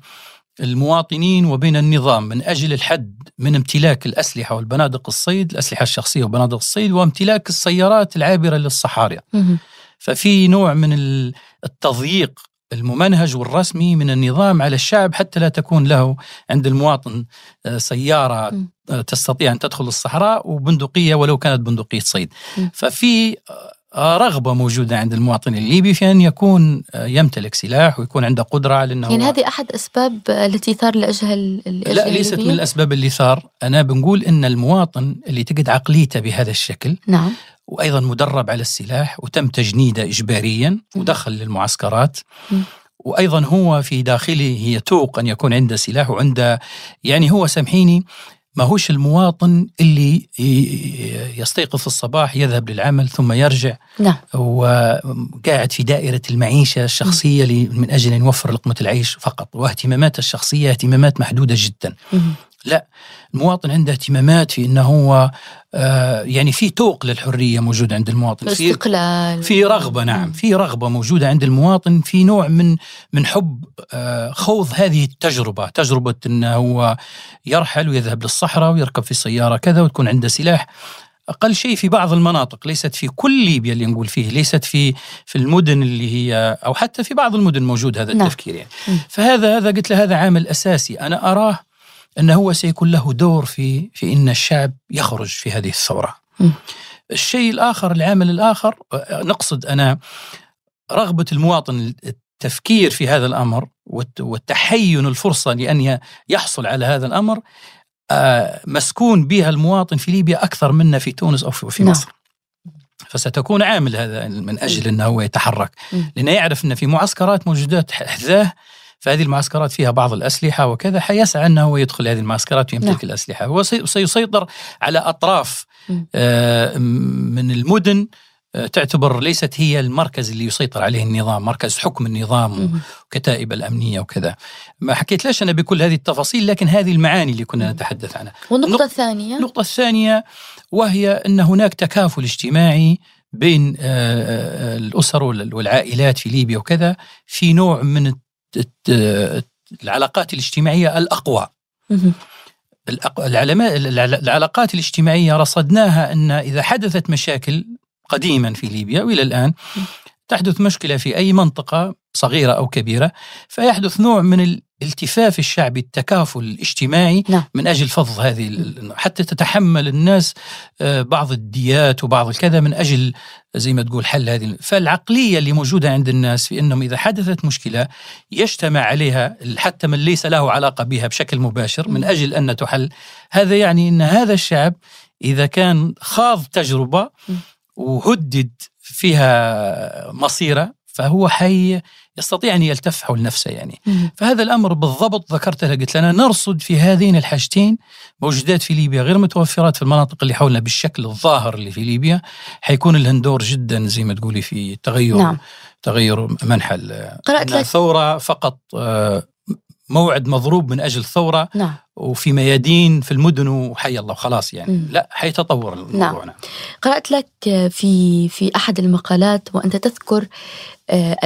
المواطنين وبين النظام من أجل الحد من امتلاك الأسلحة والبنادق الصيد الأسلحة الشخصية وبنادق الصيد وامتلاك السيارات العابرة للصحاري. ففي نوع من التضييق الممنهج والرسمي من النظام على الشعب حتى لا تكون له عند المواطن آه، سيارة آه، تستطيع أن تدخل الصحراء وبندقية ولو كانت بندقية صيد. ففي آه، رغبة موجودة عند المواطن الليبي في أن يكون يمتلك سلاح ويكون عنده قدرة على أنه يعني هذه أحد أسباب التي ثار لأجلها لا ليست من الأسباب اللي ثار. أنا بنقول أن المواطن اللي تجد عقليته بهذا الشكل نعم. وأيضا مدرب على السلاح وتم تجنيده اجباريا ودخل للمعسكرات. وأيضا هو في داخله يتوق أن يكون عنده سلاح وعنده يعني هو سامحيني ما هوش المواطن اللي يستيقظ في الصباح يذهب للعمل ثم يرجع. نعم. وقاعد في دائرة المعيشة الشخصية من أجل أن يوفر لقمة العيش فقط واهتماماته الشخصية اهتمامات محدودة جدا. لا المواطن عنده اهتمامات في إنه هو آه يعني في توق للحرية موجود عند المواطن. في استقلال في رغبة نعم. في رغبة موجودة عند المواطن في نوع من من حب آه خوض هذه التجربة. تجربة إنه هو يرحل ويذهب للصحراء ويركب في سياره كذا وتكون عنده سلاح. أقل شيء في بعض المناطق ليست في كل ليبيا اللي نقول فيه ليست في في المدن اللي هي أو حتى في بعض المدن موجود هذا نعم. التفكير يعني. فهذا هذا قلت له هذا عامل أساسي. أنا أراه أنه هو سيكون له دور في في إن الشعب يخرج في هذه الثورة. م. الشيء الآخر العامل الآخر نقصد أنا رغبة المواطن التفكير في هذا الأمر والتحين الفرصة لأن يحصل على هذا الأمر آه، مسكون بها المواطن في ليبيا أكثر منا في تونس أو في نعم. مصر. فستكون عامل هذا من أجل إنه هو يتحرك لأنه يعرف إن في معسكرات موجودات حذاه فهذه المعسكرات فيها بعض الأسلحة وكذا حيسعى أنه يدخل هذه المعسكرات ويمتلك نعم. الأسلحة. وسيسيطر على أطراف آه، من المدن آه، تعتبر ليست هي المركز اللي يسيطر عليه النظام مركز حكم النظام وكتائب الأمنية وكذا. ما حكيت ليش أنا بكل هذه التفاصيل لكن هذه المعاني اللي كنا نتحدث عنها. والنقطة الثانية؟ النقطة الثانية وهي أن هناك تكافل اجتماعي بين آه، الأسر والعائلات في ليبيا وكذا في نوع من العلاقات الاجتماعية الأقوى. العلاقات الاجتماعية رصدناها أن إذا حدثت مشاكل قديما في ليبيا وإلى الآن تحدث مشكلة في أي منطقة صغيرة أو كبيرة فيحدث نوع من الالتفاف الشعبي التكافل الاجتماعي نعم. من أجل فض هذه حتى تتحمل الناس آه، بعض الديات وبعض الكذا من أجل زي ما تقول حل هذه فالعقلية اللي موجودة عند الناس في أنهم إذا حدثت مشكلة يجتمع عليها حتى من ليس له علاقة بها بشكل مباشر من أجل أن تحل هذا يعني أن هذا الشعب إذا كان خاض تجربة وهدد فيها مصيرة فهو حي يستطيع أن يلتف حول نفسه يعني مم. فهذا الأمر بالضبط ذكرته قلت لنا نرصد في هذين الحاجتين موجودات في ليبيا غير متوفرات في المناطق اللي حولنا بالشكل الظاهر اللي في ليبيا حيكون الهندور جدا زي ما تقولي في تغير نعم. تغير منحل قرأت لك ثورة فقط آه، موعد مضروب من أجل ثوره نعم. وفي ميادين في المدن وحي الله وخلاص يعني مم. لا حيتطور الموضوع نعم. قرأت لك في في أحد المقالات وأنت تذكر آه،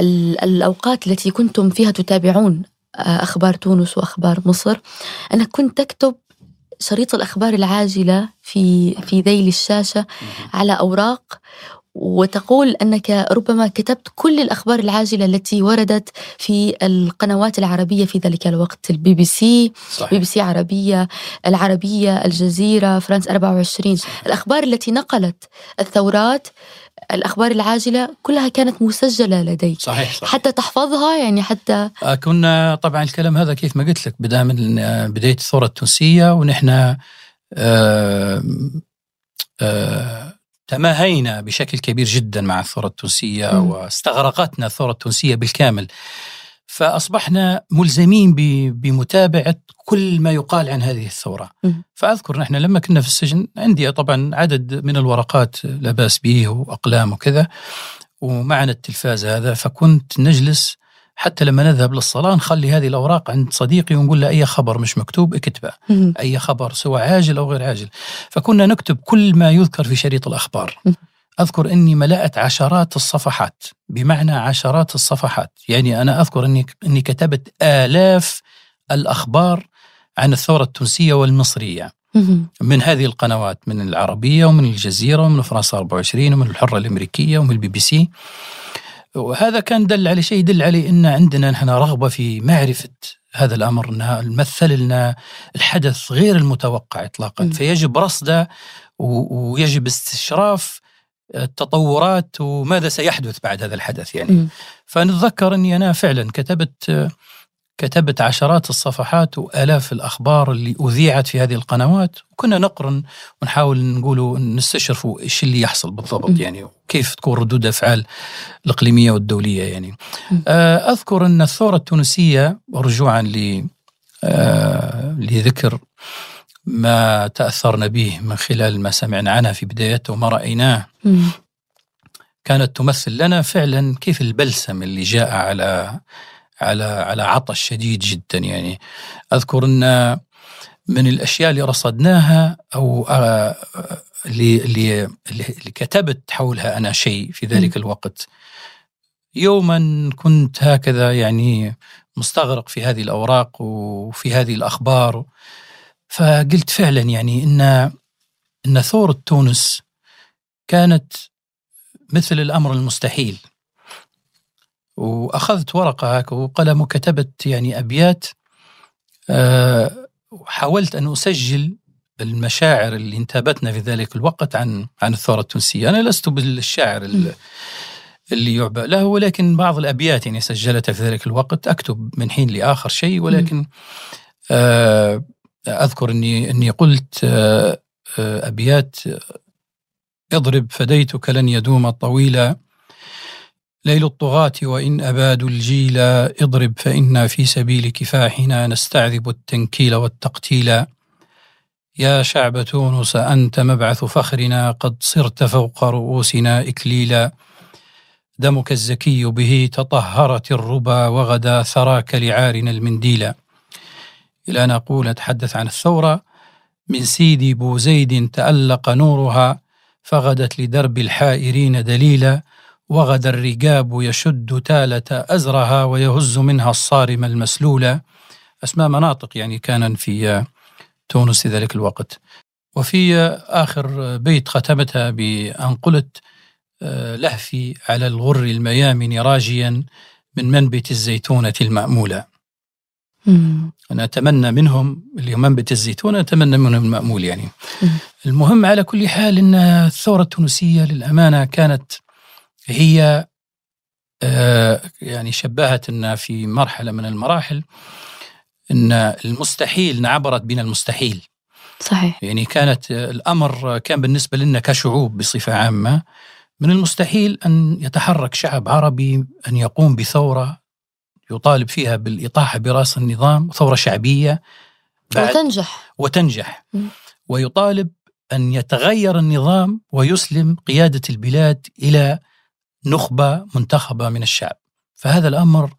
الأوقات التي كنتم فيها تتابعون آه، أخبار تونس وأخبار مصر أنك كنت تكتب شريط الأخبار العاجلة في في ذيل الشاشة على أوراق وتقول أنك ربما كتبت كل الأخبار العاجلة التي وردت في القنوات العربية في ذلك الوقت البي بي سي صحيح. بي بي سي عربية العربية الجزيرة فرانس 24 صحيح. الأخبار التي نقلت الثورات الأخبار العاجلة كلها كانت مسجلة لديك صحيح, صحيح. حتى تحفظها يعني حتى آه، كنا طبعا الكلام هذا كيف ما قلت لك بدا من آه، بداية الثورة التونسية ونحن آه آه تماهينا بشكل كبير جدا مع الثورة التونسية م. واستغرقتنا الثورة التونسية بالكامل فأصبحنا ملزمين بمتابعة كل ما يقال عن هذه الثورة م. فأذكر نحن لما كنا في السجن عندي طبعا عدد من الورقات لا بأس به وأقلام وكذا ومعنا التلفاز هذا فكنت نجلس حتى لما نذهب للصلاة نخلي هذه الأوراق عند صديقي ونقول له أي خبر مش مكتوب اكتبه. أي خبر سواء عاجل أو غير عاجل. فكنا نكتب كل ما يذكر في شريط الأخبار. أذكر أني ملأت عشرات الصفحات. بمعنى عشرات الصفحات. يعني أنا أذكر أني, أني كتبت آلاف الأخبار عن الثورة التونسية والمصرية. من هذه القنوات من العربية ومن الجزيرة ومن فرنسا 24 ومن الحرة الأمريكية ومن البي بي سي. وهذا كان دل على شيء يدل عليه إن عندنا نحن رغبة في معرفة هذا الأمر إنها تمثل لنا الحدث غير المتوقع اطلاقا م. فيجب رصده ويجب استشراف التطورات وماذا سيحدث بعد هذا الحدث يعني م. فنتذكر إني أنا فعلا كتبت كتبت عشرات الصفحات وآلاف الأخبار اللي أذيعت في هذه القنوات وكنا نقرن ونحاول نقولوا نستشرفوا إيش اللي يحصل بالضبط يعني وكيف تكون ردود افعال الإقليمية والدولية يعني. آه، أذكر أن الثورة التونسية رجوعا ل آه، لذكر ما تأثرنا به من خلال ما سمعنا عنها في بدايته وما رأيناه. كانت تمثل لنا فعلا كيف البلسم اللي جاء على على على عطش شديد جدا. يعني أذكر أن من الأشياء اللي رصدناها أو آه، اللي اللي اللي كتبت حولها أنا شيء في ذلك الوقت. يوما كنت هكذا يعني مستغرق في هذه الأوراق وفي هذه الأخبار. فقلت فعلا يعني إن إن ثورة تونس كانت مثل الأمر المستحيل. وأخذت ورقة هكا وقلم وكتبت يعني أبيات أه حاولت أن أسجل المشاعر اللي انتابتنا في ذلك الوقت عن عن الثورة التونسية، أنا لست بالشاعر اللي يعبأ له ولكن بعض الأبيات يعني سجلتها في ذلك الوقت. أكتب من حين لآخر شيء ولكن آه أذكر إني إني قلت آه, آه، أبيات اضرب فديتك لن يدوم طويلا ليل الطغاة وإن أبادوا الجيل اضرب فإنا في سبيل كفاحنا نستعذب التنكيل والتقتيل. يا شعب تونس أنت مبعث فخرنا قد صرت فوق رؤوسنا إكليلا دمك الزكي به تطهرت الربا وغدا ثراك لعارنا المنديلا إلى أن أقول أتحدث عن الثورة. من سيدي بوزيد تألق نورها فغدت لدرب الحائرين دليلا وغدا الرقاب يشد تالة أزرها ويهز منها الصارم المسلولة أسماء مناطق يعني كان في تونس في ذلك الوقت وفي آخر بيت ختمتها بأن قلت آه، لهفي على الغر الميامن راجيا من منبت الزيتونة المأمولة مم. أنا أتمنى منهم اللي منبت الزيتونة أتمنى منهم المأمول يعني مم. المهم على كل حال أن الثورة التونسية للأمانة كانت هي آه، يعني شبهت أن في مرحلة من المراحل أن المستحيل عبرت بنا المستحيل. صحيح. يعني كانت الأمر كان بالنسبة لنا كشعوب بصفة عامة من المستحيل أن يتحرك شعب عربي أن يقوم بثورة يطالب فيها بالإطاحة برأس النظام ثورة شعبية وتنجح. وتنجح. م. ويطالب أن يتغير النظام ويسلم قيادة البلاد إلى نخبة منتخبة من الشعب. فهذا الأمر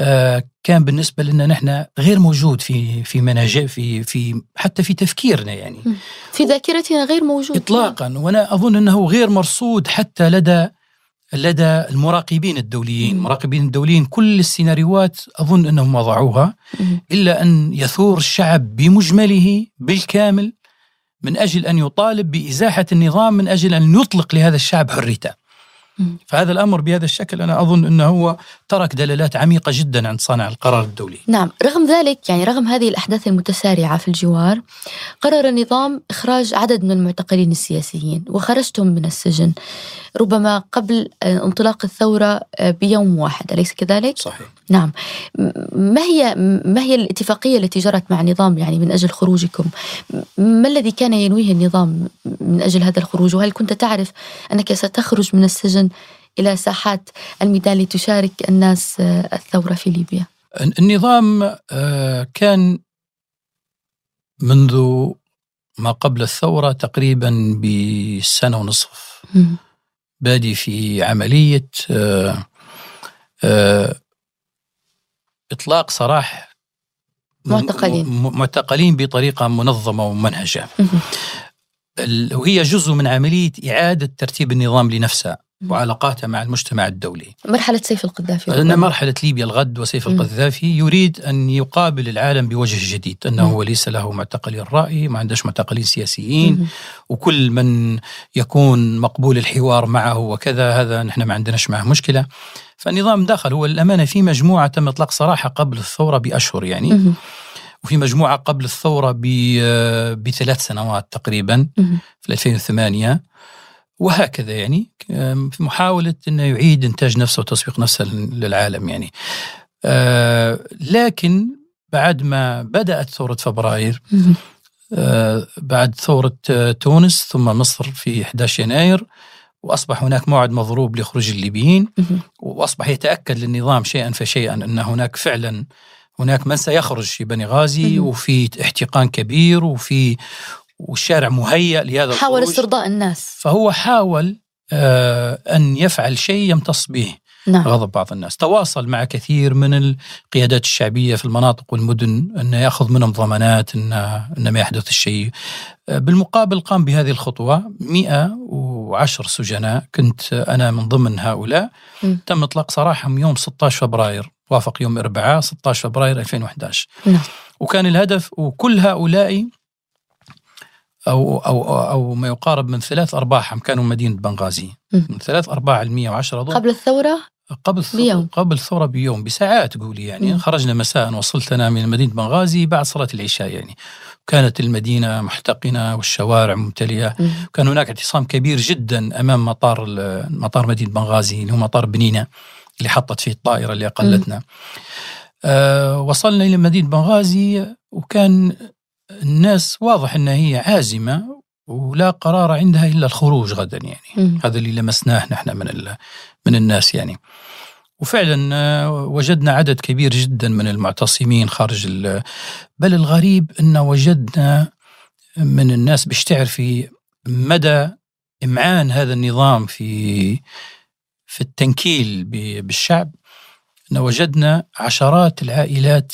آه، كان بالنسبة لنا نحن غير موجود في في مناجع في في حتى في تفكيرنا يعني. في ذاكرتنا غير موجود. إطلاقا. وأنا أظن أنه غير مرصود حتى لدى لدى المراقبين الدوليين. المراقبين الدوليين كل السيناريوهات أظن أنهم وضعوها. إلا أن يثور الشعب بمجمله بالكامل من أجل أن يطالب بإزاحة النظام من أجل أن يطلق لهذا الشعب حريته. فهذا الأمر بهذا الشكل أنا أظن إنه هو ترك دلالات عميقة جدا عند صانع القرار الدولي. نعم، رغم ذلك يعني رغم هذه الأحداث المتسارعة في الجوار قرر النظام إخراج عدد من المعتقلين السياسيين وخرجتهم من السجن ربما قبل انطلاق الثورة بيوم واحد، أليس كذلك؟ صحيح. نعم. ما هي ما هي الاتفاقية التي جرت مع النظام يعني من أجل خروجكم؟ ما الذي كان ينويه النظام من أجل هذا الخروج؟ وهل كنت تعرف أنك ستخرج من السجن إلى ساحات الميدان لتشارك الناس آه، الثورة في ليبيا النظام آه، كان منذ ما قبل الثورة تقريبا بسنة ونصف بادي في عملية آه، إطلاق سراح معتقلين. معتقلين بطريقة منظمة ومنهجة. وهي جزء من عملية إعادة ترتيب النظام لنفسه وعلاقاتها مع المجتمع الدولي. مرحلة سيف القذافي. أن مرحلة ليبيا الغد وسيف القذافي يريد أن يقابل العالم بوجه جديد أنه هو ليس له معتقلي الرأي ما عندش معتقلين سياسيين وكل من يكون مقبول الحوار معه وكذا هذا نحن ما عندناش معه مشكلة. فالنظام دخل هو الأمانة في مجموعة تم إطلاق صراحة قبل الثورة بأشهر يعني. وفي مجموعة قبل الثورة بثلاث سنوات تقريبا في 2008 وهكذا يعني في محاولة أنه يعيد إنتاج نفسه وتسويق نفسه للعالم يعني. آه، لكن بعد ما بدأت ثورة فبراير آه، بعد ثورة آه، تونس ثم مصر في 11 يناير وأصبح هناك موعد مضروب لخروج الليبيين وأصبح يتأكد للنظام شيئا فشيئا أن هناك فعلا هناك من سيخرج في بني غازي وفي احتقان كبير وفي والشارع مهيأ لهذا حاول استرضاء الناس. فهو حاول آه أن يفعل شيء يمتص به نعم. غضب بعض الناس. تواصل مع كثير من القيادات الشعبية في المناطق والمدن أن يأخذ منهم ضمانات أن, أن ما يحدث الشيء. بالمقابل قام بهذه الخطوة 110 سجناء. كنت أنا من ضمن هؤلاء. م. تم إطلاق سراحهم يوم 16 فبراير. وافق يوم 4 16 فبراير 2011 نعم. وكان الهدف وكل هؤلاء أو, أو, أو ما يقارب من ثلاث أرباعهم كانوا مدينة بنغازي. من ثلاث أرباع ال 110 ضد قبل الثورة قبل الثورة بيوم. قبل الثورة بيوم بساعات قولي يعني مم. خرجنا مساء وصلت أنا من مدينة بنغازي بعد صلاة العشاء يعني كانت المدينة محتقنة والشوارع ممتلئة. كان هناك اعتصام كبير جدا أمام مطار مطار مدينة بنغازي اللي هو مطار بنينة اللي حطت فيه الطائرة اللي أقلتنا آه وصلنا إلى مدينة بنغازي وكان الناس واضح أنها هي عازمة ولا قرار عندها إلا الخروج غدا يعني م. هذا اللي لمسناه نحن من من الناس يعني وفعلا آه، وجدنا عدد كبير جدا من المعتصمين خارج ال- بل الغريب إن وجدنا من الناس باش تعرفي مدى إمعان هذا النظام في في التنكيل بالشعب إن وجدنا عشرات العائلات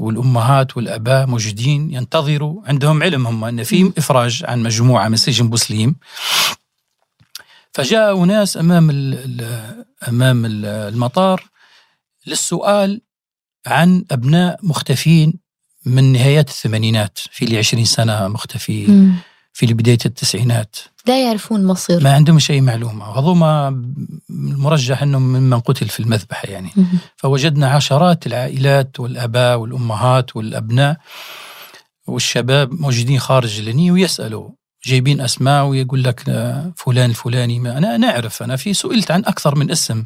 والأمهات والأباء موجودين ينتظروا عندهم علم هم إن في إفراج عن مجموعة من سجن بوسليم فجاء أناس أمام ال- ال- أمام ال- المطار للسؤال عن أبناء مختفين من نهايات الثمانينات في لي 20 سنة مختفي. في لي بداية التسعينات. لا يعرفون مصير. ما عندهمش أي معلومة. هذوما المرجح أنهم ممن قتل في المذبحة يعني. فوجدنا عشرات العائلات والآباء والأمهات والأبناء والشباب موجودين خارج لني ويسألوا جايبين أسماء ويقول لك آه، فلان الفلاني ما أنا نعرف أنا في سئلت عن أكثر من اسم.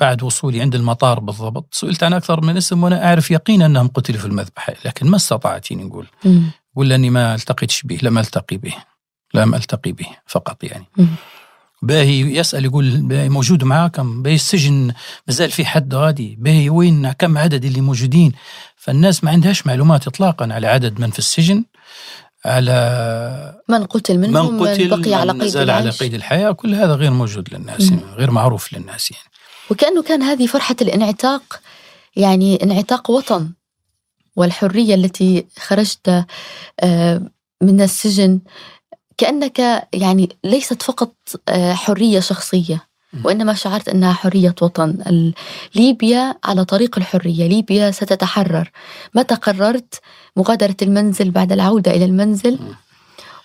بعد وصولي عند المطار بالضبط سئلت عن أكثر من اسم وأنا أعرف يقينا أنهم قتلوا في المذبحة لكن ما استطعت نقول م. قول لأني ما التقيتش به لم ألتقي به. لم ألتقي به فقط يعني. باهي يسأل يقول باهي موجود معاكم باهي السجن مازال في حد غادي؟ باهي وين؟ كم عدد اللي موجودين؟ فالناس ما عندهاش معلومات إطلاقا على عدد من في السجن على من قتل منهم من قتل بقي على قيد نزل على قيد الحياة كل هذا غير موجود للناس. يعني غير معروف للناس يعني. وكأنه كان هذه فرحة الانعتاق يعني انعتاق وطن والحرية التي خرجت آه، من السجن كأنك يعني ليست فقط آه، حرية شخصية. وإنما شعرت أنها حرية وطن ليبيا على طريق الحرية ليبيا ستتحرر متى قررت مغادرة المنزل بعد العودة إلى المنزل.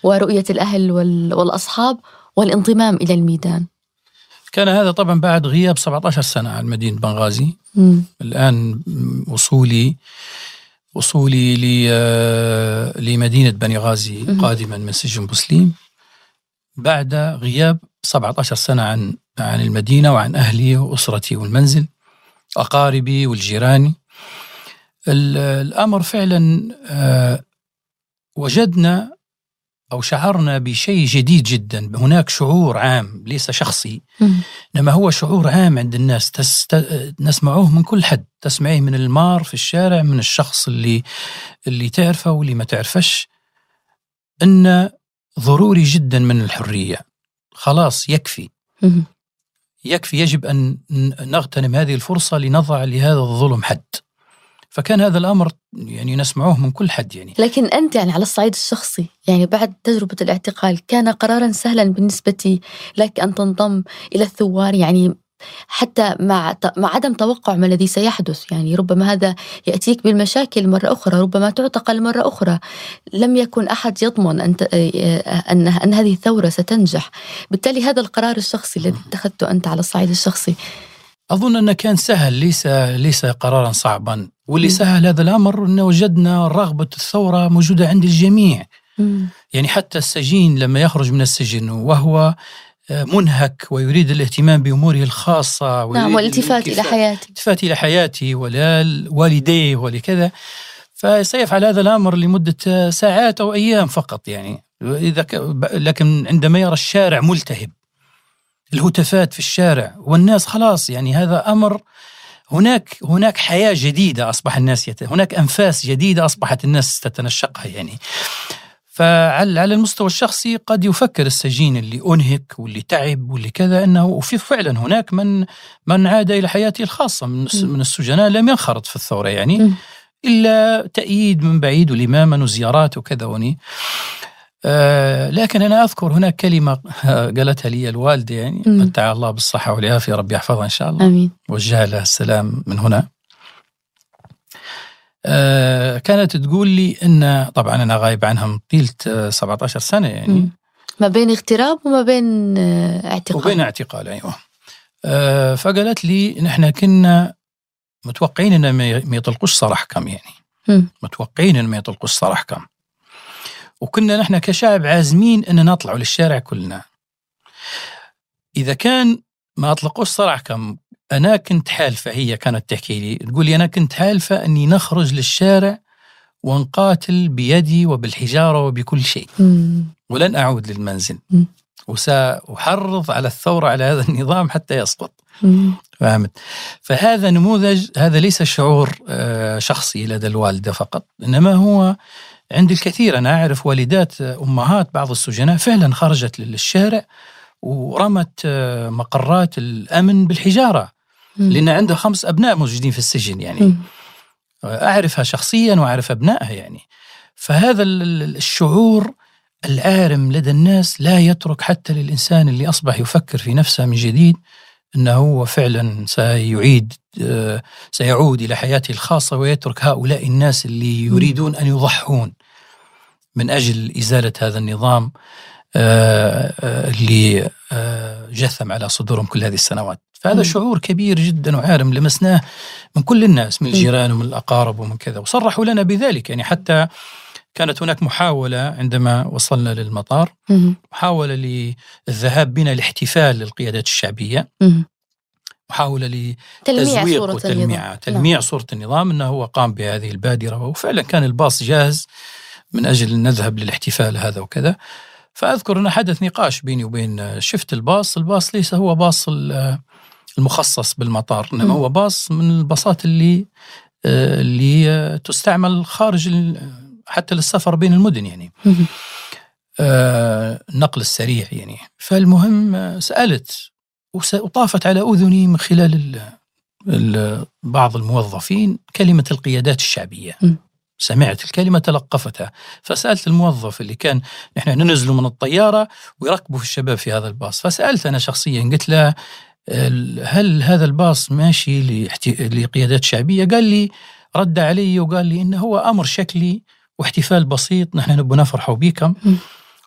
ورؤية الأهل وال- والأصحاب والانضمام إلى الميدان كان هذا طبعا بعد غياب 17 سنة عن مدينة بنغازي. الآن وصولي وصولي آه، لمدينة بني غازي. قادما من سجن بوسليم بعد غياب 17 سنة عن عن المدينة وعن أهلي وأسرتي والمنزل أقاربي والجيران ال- الأمر فعلا آه، وجدنا أو شعرنا بشيء جديد جدا. هناك شعور عام ليس شخصي. مم. إنما هو شعور عام عند الناس. تست... نسمعوه من كل حد. تسمعيه من المار في الشارع من الشخص اللي اللي تعرفه واللي ما تعرفش. إن ضروري جدا من الحرية. خلاص يكفي. يكفي. يجب أن ن- نغتنم هذه الفرصة لنضع لهذا الظلم حد. فكان هذا الأمر يعني نسمعوه من كل حد يعني. لكن أنت يعني على الصعيد الشخصي يعني بعد تجربة الاعتقال كان قرارا سهلا بالنسبة لك أن تنضم إلى الثوار؟ يعني حتى مع مع عدم توقع ما الذي سيحدث يعني ربما هذا يأتيك بالمشاكل مرة أخرى ربما تعتقل مرة أخرى. لم يكن أحد يضمن ت- أن أن هذه الثورة ستنجح. بالتالي هذا القرار الشخصي الذي اتخذته أنت على الصعيد الشخصي أظن أنه كان سهل ليس ليس قرارا صعبا. واللي مم. سهل هذا الأمر أنه وجدنا رغبة الثورة موجودة عند الجميع. يعني حتى السجين لما يخرج من السجن وهو آه، منهك ويريد الاهتمام بأموره الخاصة ويريد نعم والالتفات إلى الالتفات- حياتي الالتفات إلى حياته ولا والديه ولكذا. فسيفعل هذا الأمر لمدة آه، ساعات أو أيام فقط يعني. إذا ك... لكن عندما يرى الشارع ملتهب. الهتافات في الشارع والناس خلاص يعني هذا أمر هناك هناك حياة جديدة أصبح الناس يت... هناك أنفاس جديدة أصبحت الناس تتنشقها يعني فعلى على المستوى الشخصي قد يفكر السجين اللي أنهك واللي تعب واللي كذا إنه وفي فعلا هناك من من عاد إلى حياته الخاصة من. من السجناء لم ينخرط في الثورة يعني. إلا تأييد من بعيد ولماما وزيارات وكذا وني لكن أنا أذكر هناك كلمة قالتها لي الوالدة يعني. متع الله بالصحة والعافية ربي يحفظها إن شاء الله. آمين. وجه لها السلام من هنا. آه كانت تقول لي إن طبعا أنا غايب عنها طيله آه، 17 سنة يعني. م. ما بين اغتراب وما بين آه، اعتقال. وبين اعتقال أيوه. آه فقالت لي نحن كنا متوقعين إن ما يطلقوش صراح كم يعني. م. متوقعين إن ما يطلقوش صراح كم. وكنا نحن كشعب عازمين إن نطلع للشارع كلنا إذا كان ما أطلقوش صراح كم أنا كنت حالفة هي كانت تحكي لي تقول لي أنا كنت حالفة إني نخرج للشارع ونقاتل بيدي وبالحجارة وبكل شيء م. ولن أعود للمنزل م. وسأحرض على الثورة على هذا النظام حتى يسقط. فهمت فهذا نموذج هذا ليس شعور آه، شخصي لدى الوالدة فقط إنما هو عند الكثير أنا أعرف والدات آه، أمهات بعض السجناء فعلا خرجت للشارع ورمت آه، مقرات الأمن بالحجارة. لأن عندها خمس أبناء موجودين في السجن يعني م. أعرفها شخصيا وأعرف أبنائها يعني فهذا ال- ال- الشعور العارم لدى الناس لا يترك حتى للإنسان اللي أصبح يفكر في نفسه من جديد أنه هو فعلا سيعيد آه، سيعود إلى حياته الخاصة ويترك هؤلاء الناس اللي يريدون أن يضحون من أجل إزالة هذا النظام آه، آه، اللي آه، جثم على صدورهم كل هذه السنوات فهذا مم. شعور كبير جدا وعارم لمسناه من كل الناس من الجيران ومن الأقارب ومن كذا وصرحوا لنا بذلك يعني حتى كانت هناك محاولة عندما وصلنا للمطار. محاولة للذهاب بنا لاحتفال للقيادات الشعبية. محاولة تلميع لتزويق وتلميع. تلميع صورة النظام أنه هو قام بهذه البادرة وفعلا كان الباص جاهز من أجل أن نذهب للاحتفال هذا وكذا فأذكر أن حدث نقاش بيني وبين شفت الباص الباص ليس هو باص ال- المخصص بالمطار إنما. هو باص من الباصات اللي آه، اللي تستعمل خارج حتى للسفر بين المدن يعني. آه، النقل السريع يعني فالمهم آه، سألت وطافت على أذني من خلال ال ال بعض الموظفين كلمة القيادات الشعبية. سمعت الكلمة تلقفتها. فسألت الموظف اللي كان نحن ننزل من الطيارة ويركبوا في الشباب في هذا الباص. فسألت أنا شخصيا قلت له هل هذا الباص ماشي لقيادات شعبية؟ قال لي رد علي وقال لي إنه هو أمر شكلي واحتفال بسيط نحن نبغى نفرحوا بكم.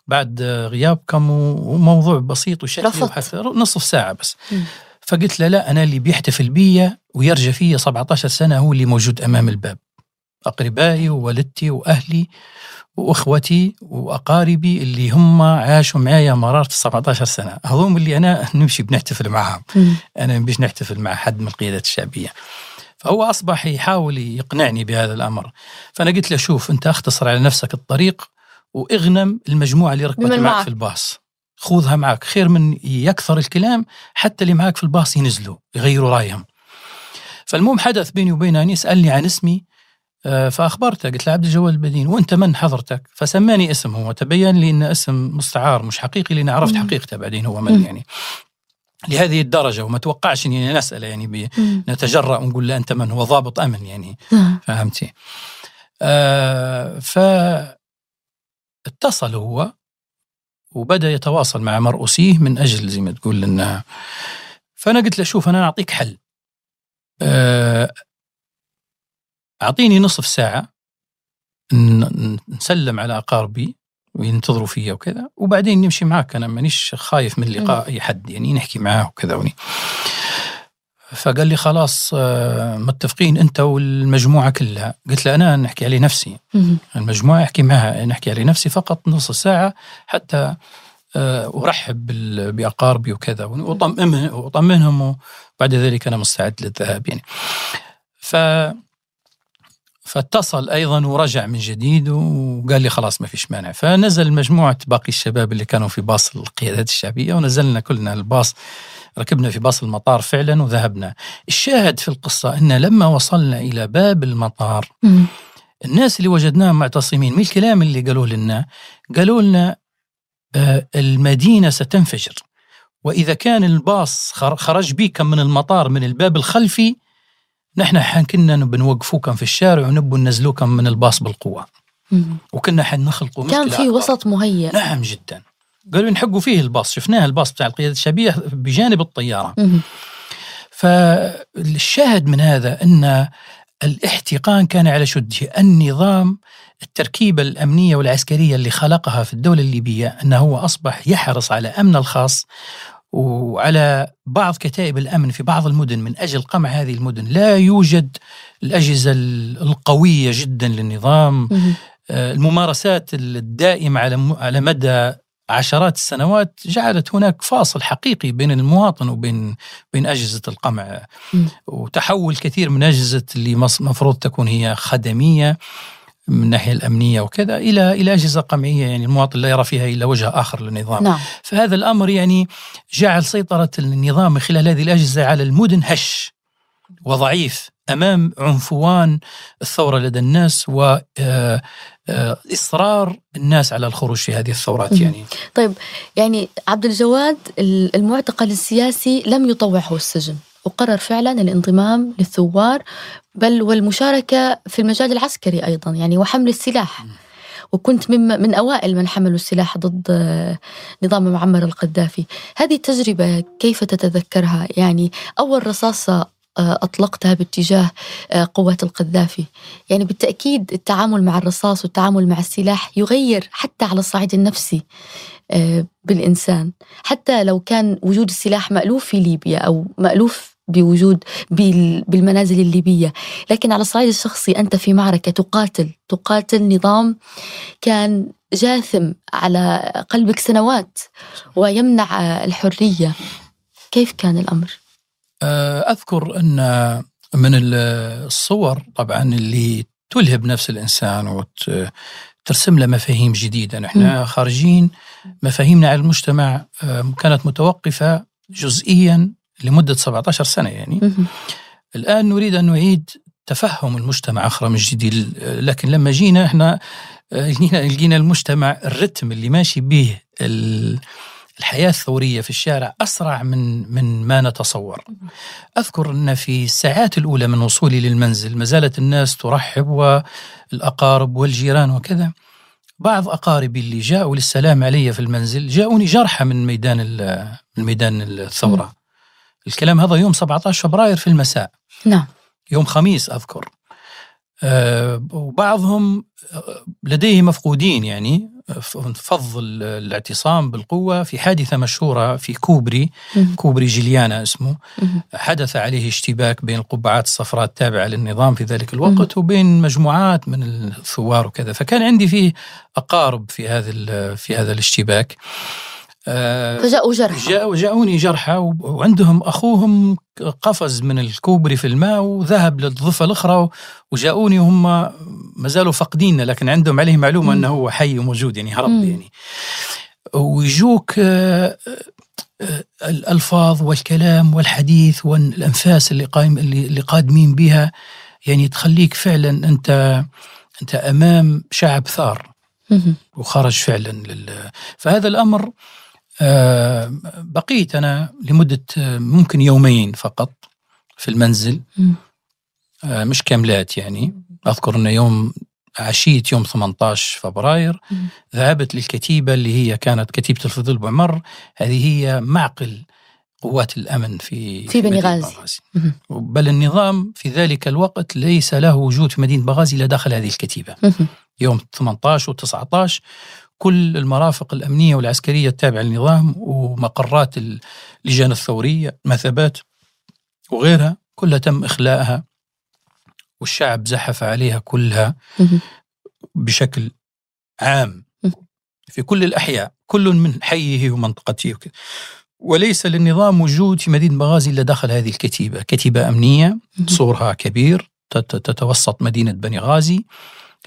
بعد غيابكم وموضوع بسيط وشكلي نصف ساعة بس. م. فقلت له لا أنا اللي بيحتفل بيا ويرجى فيا 17 سنة هو اللي موجود أمام الباب. أقربائي ووالدتي وأهلي وأخوتي وأقاربي اللي هم عاشوا معايا مرارة 17 سنة. هذوم اللي أنا نمشي بنحتفل معهم. أنا مش نحتفل مع حد من القيادات الشعبية. فهو أصبح يحاول يقنعني بهذا الأمر. فأنا قلت له شوف أنت أختصر على نفسك الطريق وأغنم المجموعة اللي ركبت معك معك. في الباص. خذها معك. خير من يكثر الكلام حتى اللي معك في الباص ينزلوا يغيروا رأيهم. فالمهم حدث بيني وبينه أن يسألني عن اسمي آه، فأخبرته قلت له عبد الجواد البدين وأنت من حضرتك فسماني اسم هو تبين لي أن اسم مستعار مش حقيقي لأن عرفت. حقيقته بعدين هو من. يعني لهذه الدرجة وما توقعش أني نسأله يعني. نتجرأ ونقول له أنت من هو ضابط أمن يعني نعم. فهمتي آه فاتصل هو وبدأ يتواصل مع مرؤوسيه من أجل زي ما تقول إنه فأنا قلت له شوف أنا أعطيك حل آه أعطيني نصف ساعة ن- نسلم على أقاربي وينتظروا فيا وكذا وبعدين نمشي معاك. أنا مانيش خايف من لقاء أي حد يعني نحكي معاه وكذا وني. فقال لي خلاص آه، متفقين أنت والمجموعة كلها. قلت له أنا نحكي عليه نفسي. م. المجموعة أحكي معها نحكي عليه نفسي فقط نص ساعة حتى آه، أرحب بال- بأقاربي وكذا وأطمئنهم وبعد ذلك أنا مستعد للذهاب يعني. ف فاتصل أيضا ورجع من جديد وقال لي خلاص ما فيش مانع. فنزل مجموعة باقي الشباب اللي كانوا في باص القيادات الشعبية ونزلنا كلنا الباص ركبنا في باص المطار فعلا وذهبنا. الشاهد في القصة إن لما وصلنا إلى باب المطار. الناس اللي وجدناهم معتصمين من الكلام اللي قالوه لنا قالوا لنا آه، المدينة ستنفجر. وإذا كان الباص خرج بيكم من المطار من الباب الخلفي نحن حن كنا بنوقفوكم في الشارع ونبوا ننزلوكم من الباص بالقوة. وكنا حنخلقوا كان في وسط مهيئ نعم جدا. قالوا ينحقوا فيه الباص. شفناه الباص بتاع القيادة الشعبية بجانب الطيارة. فالشاهد من هذا أن الاحتقان كان على شده. النظام التركيبة الأمنية والعسكرية اللي خلقها في الدولة الليبية أنه هو أصبح يحرص على أمن الخاص وعلى بعض كتائب الأمن في بعض المدن من أجل قمع هذه المدن لا يوجد الأجهزة القوية جدا للنظام. آه، الممارسات الدائمة على على مدى عشرات السنوات جعلت هناك فاصل حقيقي بين المواطن وبين بين أجهزة القمع. وتحول كثير من أجهزة اللي مفروض تكون هي خدمية من الناحيه الأمنية وكذا إلى إلى أجهزة قمعية يعني المواطن لا يرى فيها إلا وجه آخر للنظام. نعم. فهذا الأمر يعني جعل سيطرة النظام من خلال هذه الأجهزة على المدن هش وضعيف أمام عنفوان الثورة لدى الناس و آه، آه، إصرار الناس على الخروج في هذه الثورات يعني. طيب يعني عبد الجواد المعتقل السياسي لم يطوعه السجن. وقرر فعلا الانضمام للثوار بل والمشاركة في المجال العسكري أيضا يعني وحمل السلاح. وكنت من, من أوائل من حملوا السلاح ضد نظام معمر القذافي. هذه التجربة كيف تتذكرها؟ يعني أول رصاصة آه، أطلقتها باتجاه آه، قوات القذافي. يعني بالتأكيد التعامل مع الرصاص والتعامل مع السلاح يغير حتى على الصعيد النفسي آه، بالإنسان. حتى لو كان وجود السلاح مألوف في ليبيا أو مألوف بوجود بالمنازل الليبية. لكن على الصعيد الشخصي أنت في معركة تقاتل. تقاتل نظام كان جاثم على قلبك سنوات ويمنع الحرية. كيف كان الأمر؟ آه، أذكر أن من الصور طبعا اللي تلهب نفس الإنسان وترسم له مفاهيم جديدة. نحن خارجين مفاهيمنا على المجتمع آه، كانت متوقفة جزئيا لمدة 17 سنة يعني. الآن نريد أن نعيد تفهم المجتمع أخرى من جديد لكن لما جينا إحنا لقينا لقينا المجتمع الرتم اللي ماشي به الحياة الثورية في الشارع أسرع من من ما نتصور. أذكر أن في الساعات الأولى من وصولي للمنزل ما زالت الناس ترحب والأقارب والجيران وكذا. بعض أقاربي اللي جاءوا للسلام علي في المنزل جاءوني جرحى من ميدان من ميدان الثورة. الكلام هذا يوم 17 فبراير في المساء. نعم. يوم خميس أذكر. أه وبعضهم آه، لديه مفقودين يعني فض الاعتصام بالقوة في حادثة مشهورة في كوبري كوبري جليانا اسمه. حدث عليه اشتباك بين القبعات الصفراء التابعة للنظام في ذلك الوقت وبين مجموعات من الثوار وكذا. فكان عندي فيه أقارب في هذا في هذا الاشتباك. آه، فجاءوا جرحى. جاءوا جاءوني جرحى وعندهم أخوهم قفز من الكوبري في الماء وذهب للضفة الأخرى وجاءوني وهم ما زالوا فاقدين لكن عندهم عليه معلومة أنه هو حي وموجود يعني هرب يعني. ويجوك آه، آه، الألفاظ والكلام والحديث والأنفاس اللي قايم اللي قادمين بها يعني تخليك فعلا انت أنت أمام شعب ثار. وخرج فعلا لل... فهذا الأمر آه، بقيت أنا لمدة آه، ممكن يومين فقط في المنزل. آه، مش كاملات يعني. أذكر أنه يوم عشية يوم 18 فبراير. ذهبت للكتيبة اللي هي كانت كتيبة الفضل بعمر هذه هي معقل قوات الأمن في في بني غازي. بل النظام في ذلك الوقت ليس له وجود في مدينة بغازي إلا داخل هذه الكتيبة. يوم 18 و 19 كل المرافق الأمنية والعسكرية التابعة للنظام ومقرات اللجان الثورية مثبات وغيرها كلها تم إخلاءها والشعب زحف عليها كلها بشكل عام. في كل الأحياء كل من حيه ومنطقته وكذا. وليس للنظام وجود في مدينة بغازي إلا داخل هذه الكتيبة. كتيبة أمنية صورها كبير تتوسط مدينة بني غازي.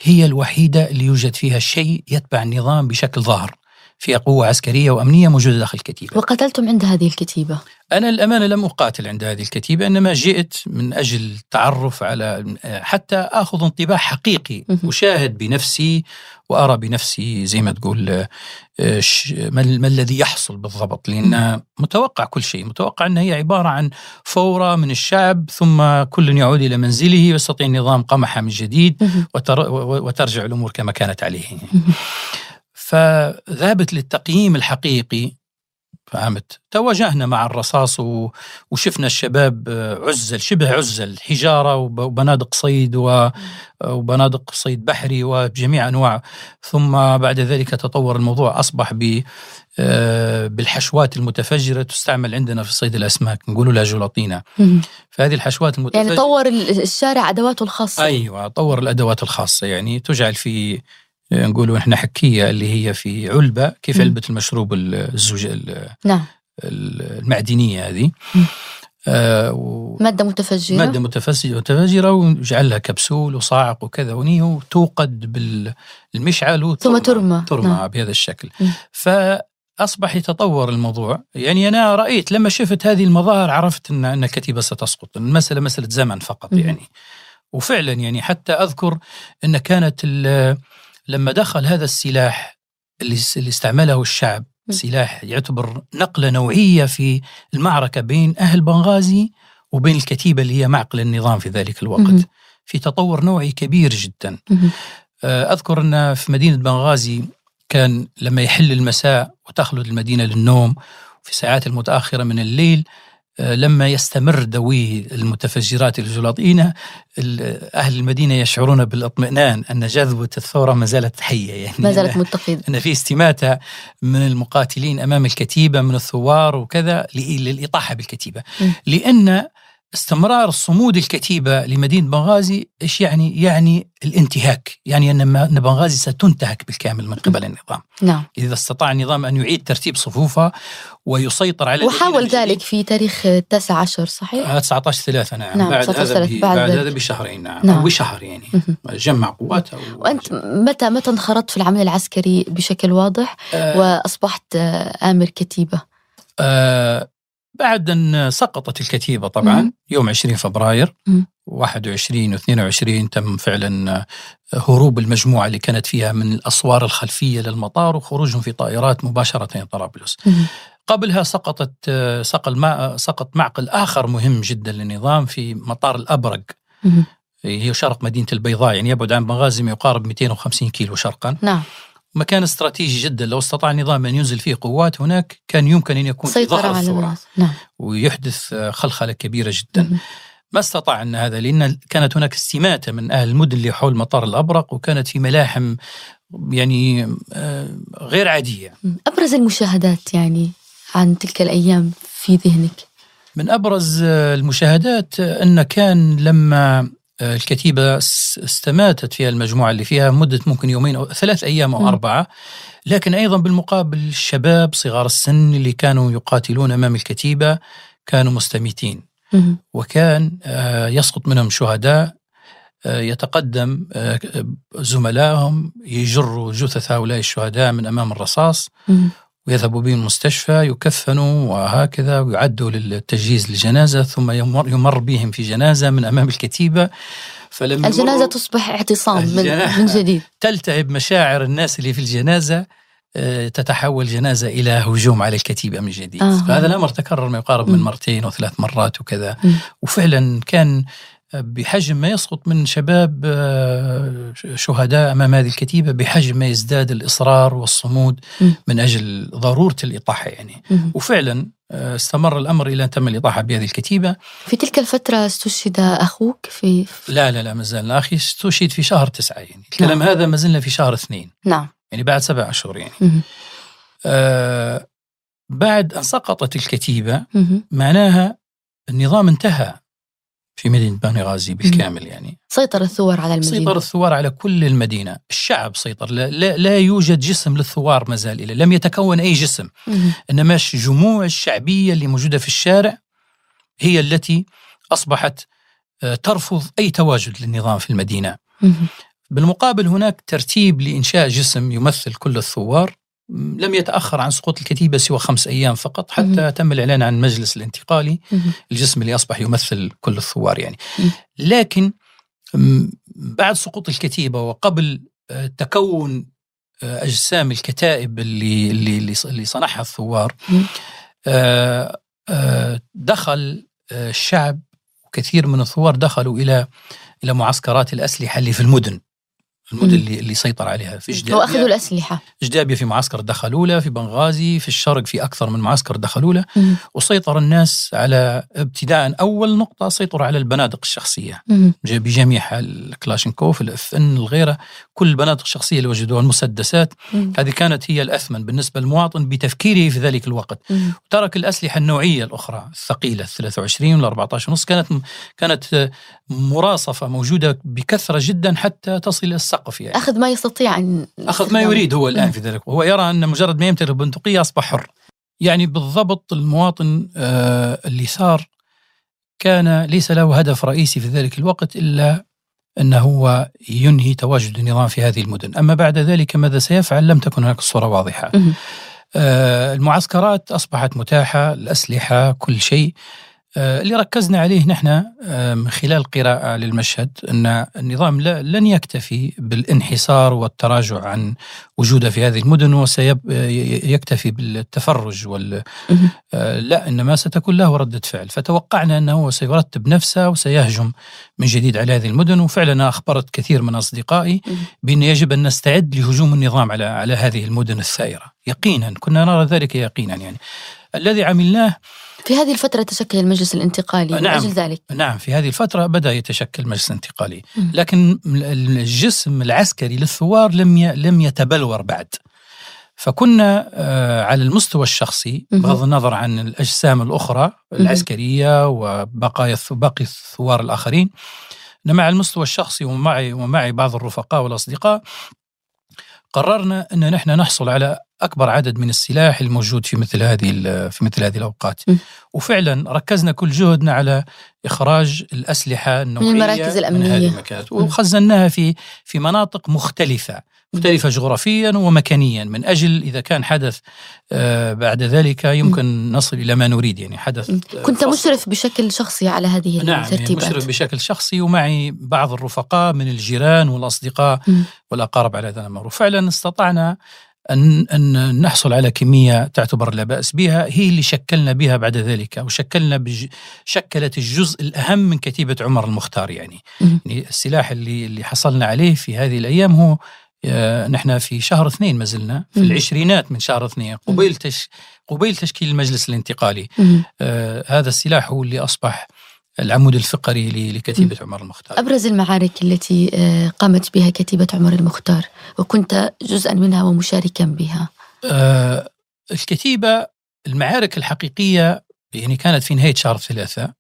هي الوحيدة اللي يوجد فيها شيء يتبع النظام بشكل ظاهر. فيها قوة عسكرية وأمنية موجودة داخل الكتيبة. وقتلتم عند هذه الكتيبة؟ أنا الأمانة لم أقاتل عند هذه الكتيبة إنما جئت من أجل التعرف على حتى أخذ انطباع حقيقي. أشاهد بنفسي وأرى بنفسي زي ما تقول آه، ما ال- ما الذي يحصل بالضبط. لأن متوقع كل شيء متوقع أنها هي عبارة عن فورة من الشعب ثم كل يعود إلى منزله ويستطيع النظام قمحة من جديد وترجع الأمور كما كانت عليه. فذهبت للتقييم الحقيقي فهمت تواجهنا مع الرصاص. وشفنا الشباب آه، عزل شبه عزل حجارة وب... وبنادق صيد و... وبنادق صيد بحري وجميع أنواع ثم بعد ذلك تطور الموضوع أصبح ب آه، بالحشوات المتفجرة تستعمل عندنا في صيد الأسماك نقول لها جلاطينة مهم. فهذه الحشوات المتفجره يعني طور ال- الشارع أدواته الخاصة أيوه طور الأدوات الخاصة يعني تجعل في نقولوا إحنا حكية اللي هي في علبة كيف. علبة المشروب الزوج ال- نعم المعدنية هذه. آه و- مادة متفجرة مادة متفجرة متفجرة ويجعل لها كبسول وصاعق وكذا وني وتوقد بالمشعل ثم ترمى. ترمى نعم. بهذا الشكل. فأصبح يتطور الموضوع يعني أنا رأيت لما شفت هذه المظاهر عرفت ان إن الكتيبة ستسقط المسألة مسألة زمن فقط. يعني وفعلا يعني حتى أذكر إن كانت لما دخل هذا السلاح اللي استعمله الشعب. سلاح يعتبر نقلة نوعية في المعركة بين أهل بنغازي وبين الكتيبة اللي هي معقل النظام في ذلك الوقت. في تطور نوعي كبير جدا. آه، أذكر أن في مدينة بنغازي كان لما يحل المساء وتخلد المدينة للنوم في الساعات المتأخرة من الليل لما يستمر دوي المتفجرات الجلاطينة ال- أهل المدينة يشعرون بالاطمئنان أن جذبة الثورة ما زالت حية. يعني ما زالت متقدة. أن في استماتة من المقاتلين أمام الكتيبة من الثوار وكذا للإطاحة بالكتيبة. م. لأن استمرار صمود الكتيبة لمدينة بنغازي إيش يعني؟ يعني الانتهاك يعني أن بنغازي ستنتهك بالكامل من قبل النظام نعم إذا استطاع النظام أن يعيد ترتيب صفوفها ويسيطر على وحاول ذلك. في تاريخ التاسع عشر صحيح؟ آه، 19 3 نعم, نعم، بعد 19 هذا بعد بعد. هذا بشهرين نعم, نعم. بشهر يعني. جمع قواته وأنت متى متى انخرطت في العمل العسكري بشكل واضح آه وأصبحت آه، آمر كتيبة؟ آه بعد أن سقطت الكتيبة طبعا مم. يوم 20 فبراير مم. 21 و 22 تم فعلا آه، هروب المجموعة اللي كانت فيها من الأسوار الخلفية للمطار وخروجهم في طائرات مباشرة إلى طرابلس. قبلها سقطت آه، سقل سقط معقل آخر مهم جدا للنظام في مطار الأبرق مهم. هي شرق مدينة البيضاء يعني يبعد عن بنغازي ما يقارب 250 كيلو شرقا نعم مكان استراتيجي جدا. لو استطاع النظام أن ينزل فيه قوات هناك كان يمكن أن يكون في سيطرة ظهر على الثورة الناس. نعم. ويحدث خلخلة كبيرة جدا. مهم. ما استطاع أن هذا؟ لأن كانت هناك استماتة من أهل المدن اللي حول مطار الأبرق وكانت في ملاحم يعني آه، غير عادية. أبرز المشاهدات يعني عن تلك الأيام في ذهنك؟ من أبرز آه، المشاهدات أن كان لما الكتيبة اس- استماتت فيها المجموعة اللي فيها مدة ممكن يومين أو ثلاث أيام أو مم. أربعة لكن أيضا بالمقابل الشباب صغار السن اللي كانوا يقاتلون أمام الكتيبة كانوا مستميتين مهم. وكان آه، يسقط منهم شهداء آه، يتقدم آه، زملائهم يجروا جثث هؤلاء الشهداء من أمام الرصاص مهم. ويذهبوا بهم المستشفى يكفنوا وهكذا ويعدوا للتجهيز للجنازة ثم يمر, يمر بهم في جنازة من أمام الكتيبة فلما الجنازة تصبح اعتصام من, من جديد تلتهب مشاعر الناس اللي في الجنازة آه، تتحول جنازة إلى هجوم على الكتيبة من جديد آه. فهذا الأمر تكرر ما يقارب من. مرتين وثلاث مرات وكذا مم. وفعلا كان بحجم ما يسقط من شباب آه، شهداء أمام هذه الكتيبة بحجم ما يزداد الإصرار والصمود. من أجل ضرورة الإطاحة يعني. وفعلا آه، استمر الأمر إلى أن تم الإطاحة بهذه الكتيبة. في تلك الفترة استشهد أخوك في لا لا لا ما زلنا. أخي استشهد في شهر تسعة يعني. الكلام هذا ما زلنا في شهر اثنين. نعم. يعني بعد سبع أشهر يعني. آه بعد أن سقطت الكتيبة. معناها النظام انتهى. في مدينة بنغازي بالكامل يعني. سيطر الثوار على المدينة. سيطر الثوار على كل المدينة. الشعب سيطر. لا, لا, لا يوجد جسم للثوار ما زال إلى. لم يتكون أي جسم. إنما الجموع الشعبية اللي موجودة في الشارع هي التي أصبحت آه، ترفض أي تواجد للنظام في المدينة. بالمقابل هناك ترتيب لإنشاء جسم يمثل كل الثوار. لم يتأخر عن سقوط الكتيبة سوى خمس أيام فقط حتى مم. تم الإعلان عن المجلس الانتقالي مهم. الجسم اللي أصبح يمثل كل الثوار يعني مم. لكن بعد سقوط الكتيبة وقبل آه، تكون آه، أجسام الكتائب اللي اللي اللي صنعها الثوار مم. آه، دخل الشعب وكثير من الثوار دخلوا إلى إلى معسكرات الأسلحة اللي في المدن مم. اللي اللي سيطر عليها في جدابيا وأخذوا الأسلحة جدابيا في معسكر دخلوا له في بنغازي في الشرق في أكثر من معسكر دخلوا له. وسيطر الناس على ابتداء أول نقطة سيطروا على البنادق. ج- بجميعها الكلاشينكوف ال FN الغيره كل البنادق الشخصيه اللي وجدوها المسدسات مهم. هذه كانت هي الأثمن بالنسبة للمواطن بتفكيره في ذلك الوقت. ترك الأسلحة النوعية الأخرى الثقيلة ال 23 وال 14 ونص كانت كانت مرصفه موجودة بكثرة جدا حتى تصل إلى السقف يعني أخذ ما يستطيع أن أخذ ما يريد هو الآن مم. في ذلك وهو يرى أن مجرد ما يمتلك بندقيه أصبح حر يعني بالضبط المواطن آه، اللي صار كان ليس له هدف رئيسي في ذلك الوقت إلا انه هو ينهي تواجد النظام في هذه المدن، أما بعد ذلك ماذا سيفعل لم تكن هناك الصورة واضحة. مهم. آه، المعسكرات أصبحت متاحة، الأسلحة، كل شيء. آه، اللي ركزنا عليه نحن من خلال قراءة للمشهد أن النظام لن يكتفي بالانحسار والتراجع عن وجوده في هذه المدن وسيكتفي بالتفرج وال. آه، لا إنما ستكون له ردة فعل فتوقعنا أنه سيرتب نفسه وسيهجم من جديد على هذه المدن وفعلا أخبرت كثير من أصدقائي. بأن يجب أن نستعد لهجوم النظام على على هذه المدن الثائرة يقينا كنا نرى ذلك يقينا يعني الذي عملناه في هذه الفترة تشكل المجلس الانتقالي من نعم. أجل ذلك نعم في هذه الفترة بدأ يتشكل مجلس انتقالي مم. لكن الجسم العسكري للثوار لم لم يتبلور بعد فكنا آه، على المستوى الشخصي. بغض النظر عن الأجسام الأخرى العسكرية وبقايا باقي الثوار الآخرين إنما على المستوى الشخصي ومعي ومعي بعض الرفقاء والأصدقاء قررنا أن نحن نحصل على أكبر عدد من السلاح الموجود في مثل هذه في مثل هذه الأوقات. م. وفعلا ركزنا كل جهدنا على إخراج الأسلحة النوعية المراكز من الأمنية. هذه المكانات وخزناها في في مناطق مختلفة. مختلفة جغرافيا ومكانيا. من أجل إذا كان حدث آه، بعد ذلك يمكن نصل إلى ما نريد يعني حدث آه، كنت فصل. مشرف بشكل شخصي على هذه نعم يعني الترتيبات. مشرف بشكل شخصي ومعي بعض الرفقاء من الجيران والأصدقاء مم. والأقارب على هذا الأمر وفعلا استطعنا أن, أن نحصل على كمية تعتبر لا بأس بها هي اللي شكلنا بها بعد ذلك وشكلنا بج... شكلت الجزء الأهم من كتيبة عمر المختار يعني. يعني السلاح اللي اللي حصلنا عليه في هذه الأيام هو آه، نحن في شهر اثنين ما زلنا في مم. العشرينات من شهر اثنين قبيل تش... قبيل تشكيل المجلس الانتقالي. آه، هذا السلاح هو اللي أصبح العمود الفقري لكتيبة عمر المختار. أبرز المعارك التي آه، قامت بها كتيبة عمر المختار وكنت جزءا منها ومشاركا بها. آه، الكتيبة المعارك الحقيقية يعني كانت في نهاية شهر ثلاثة.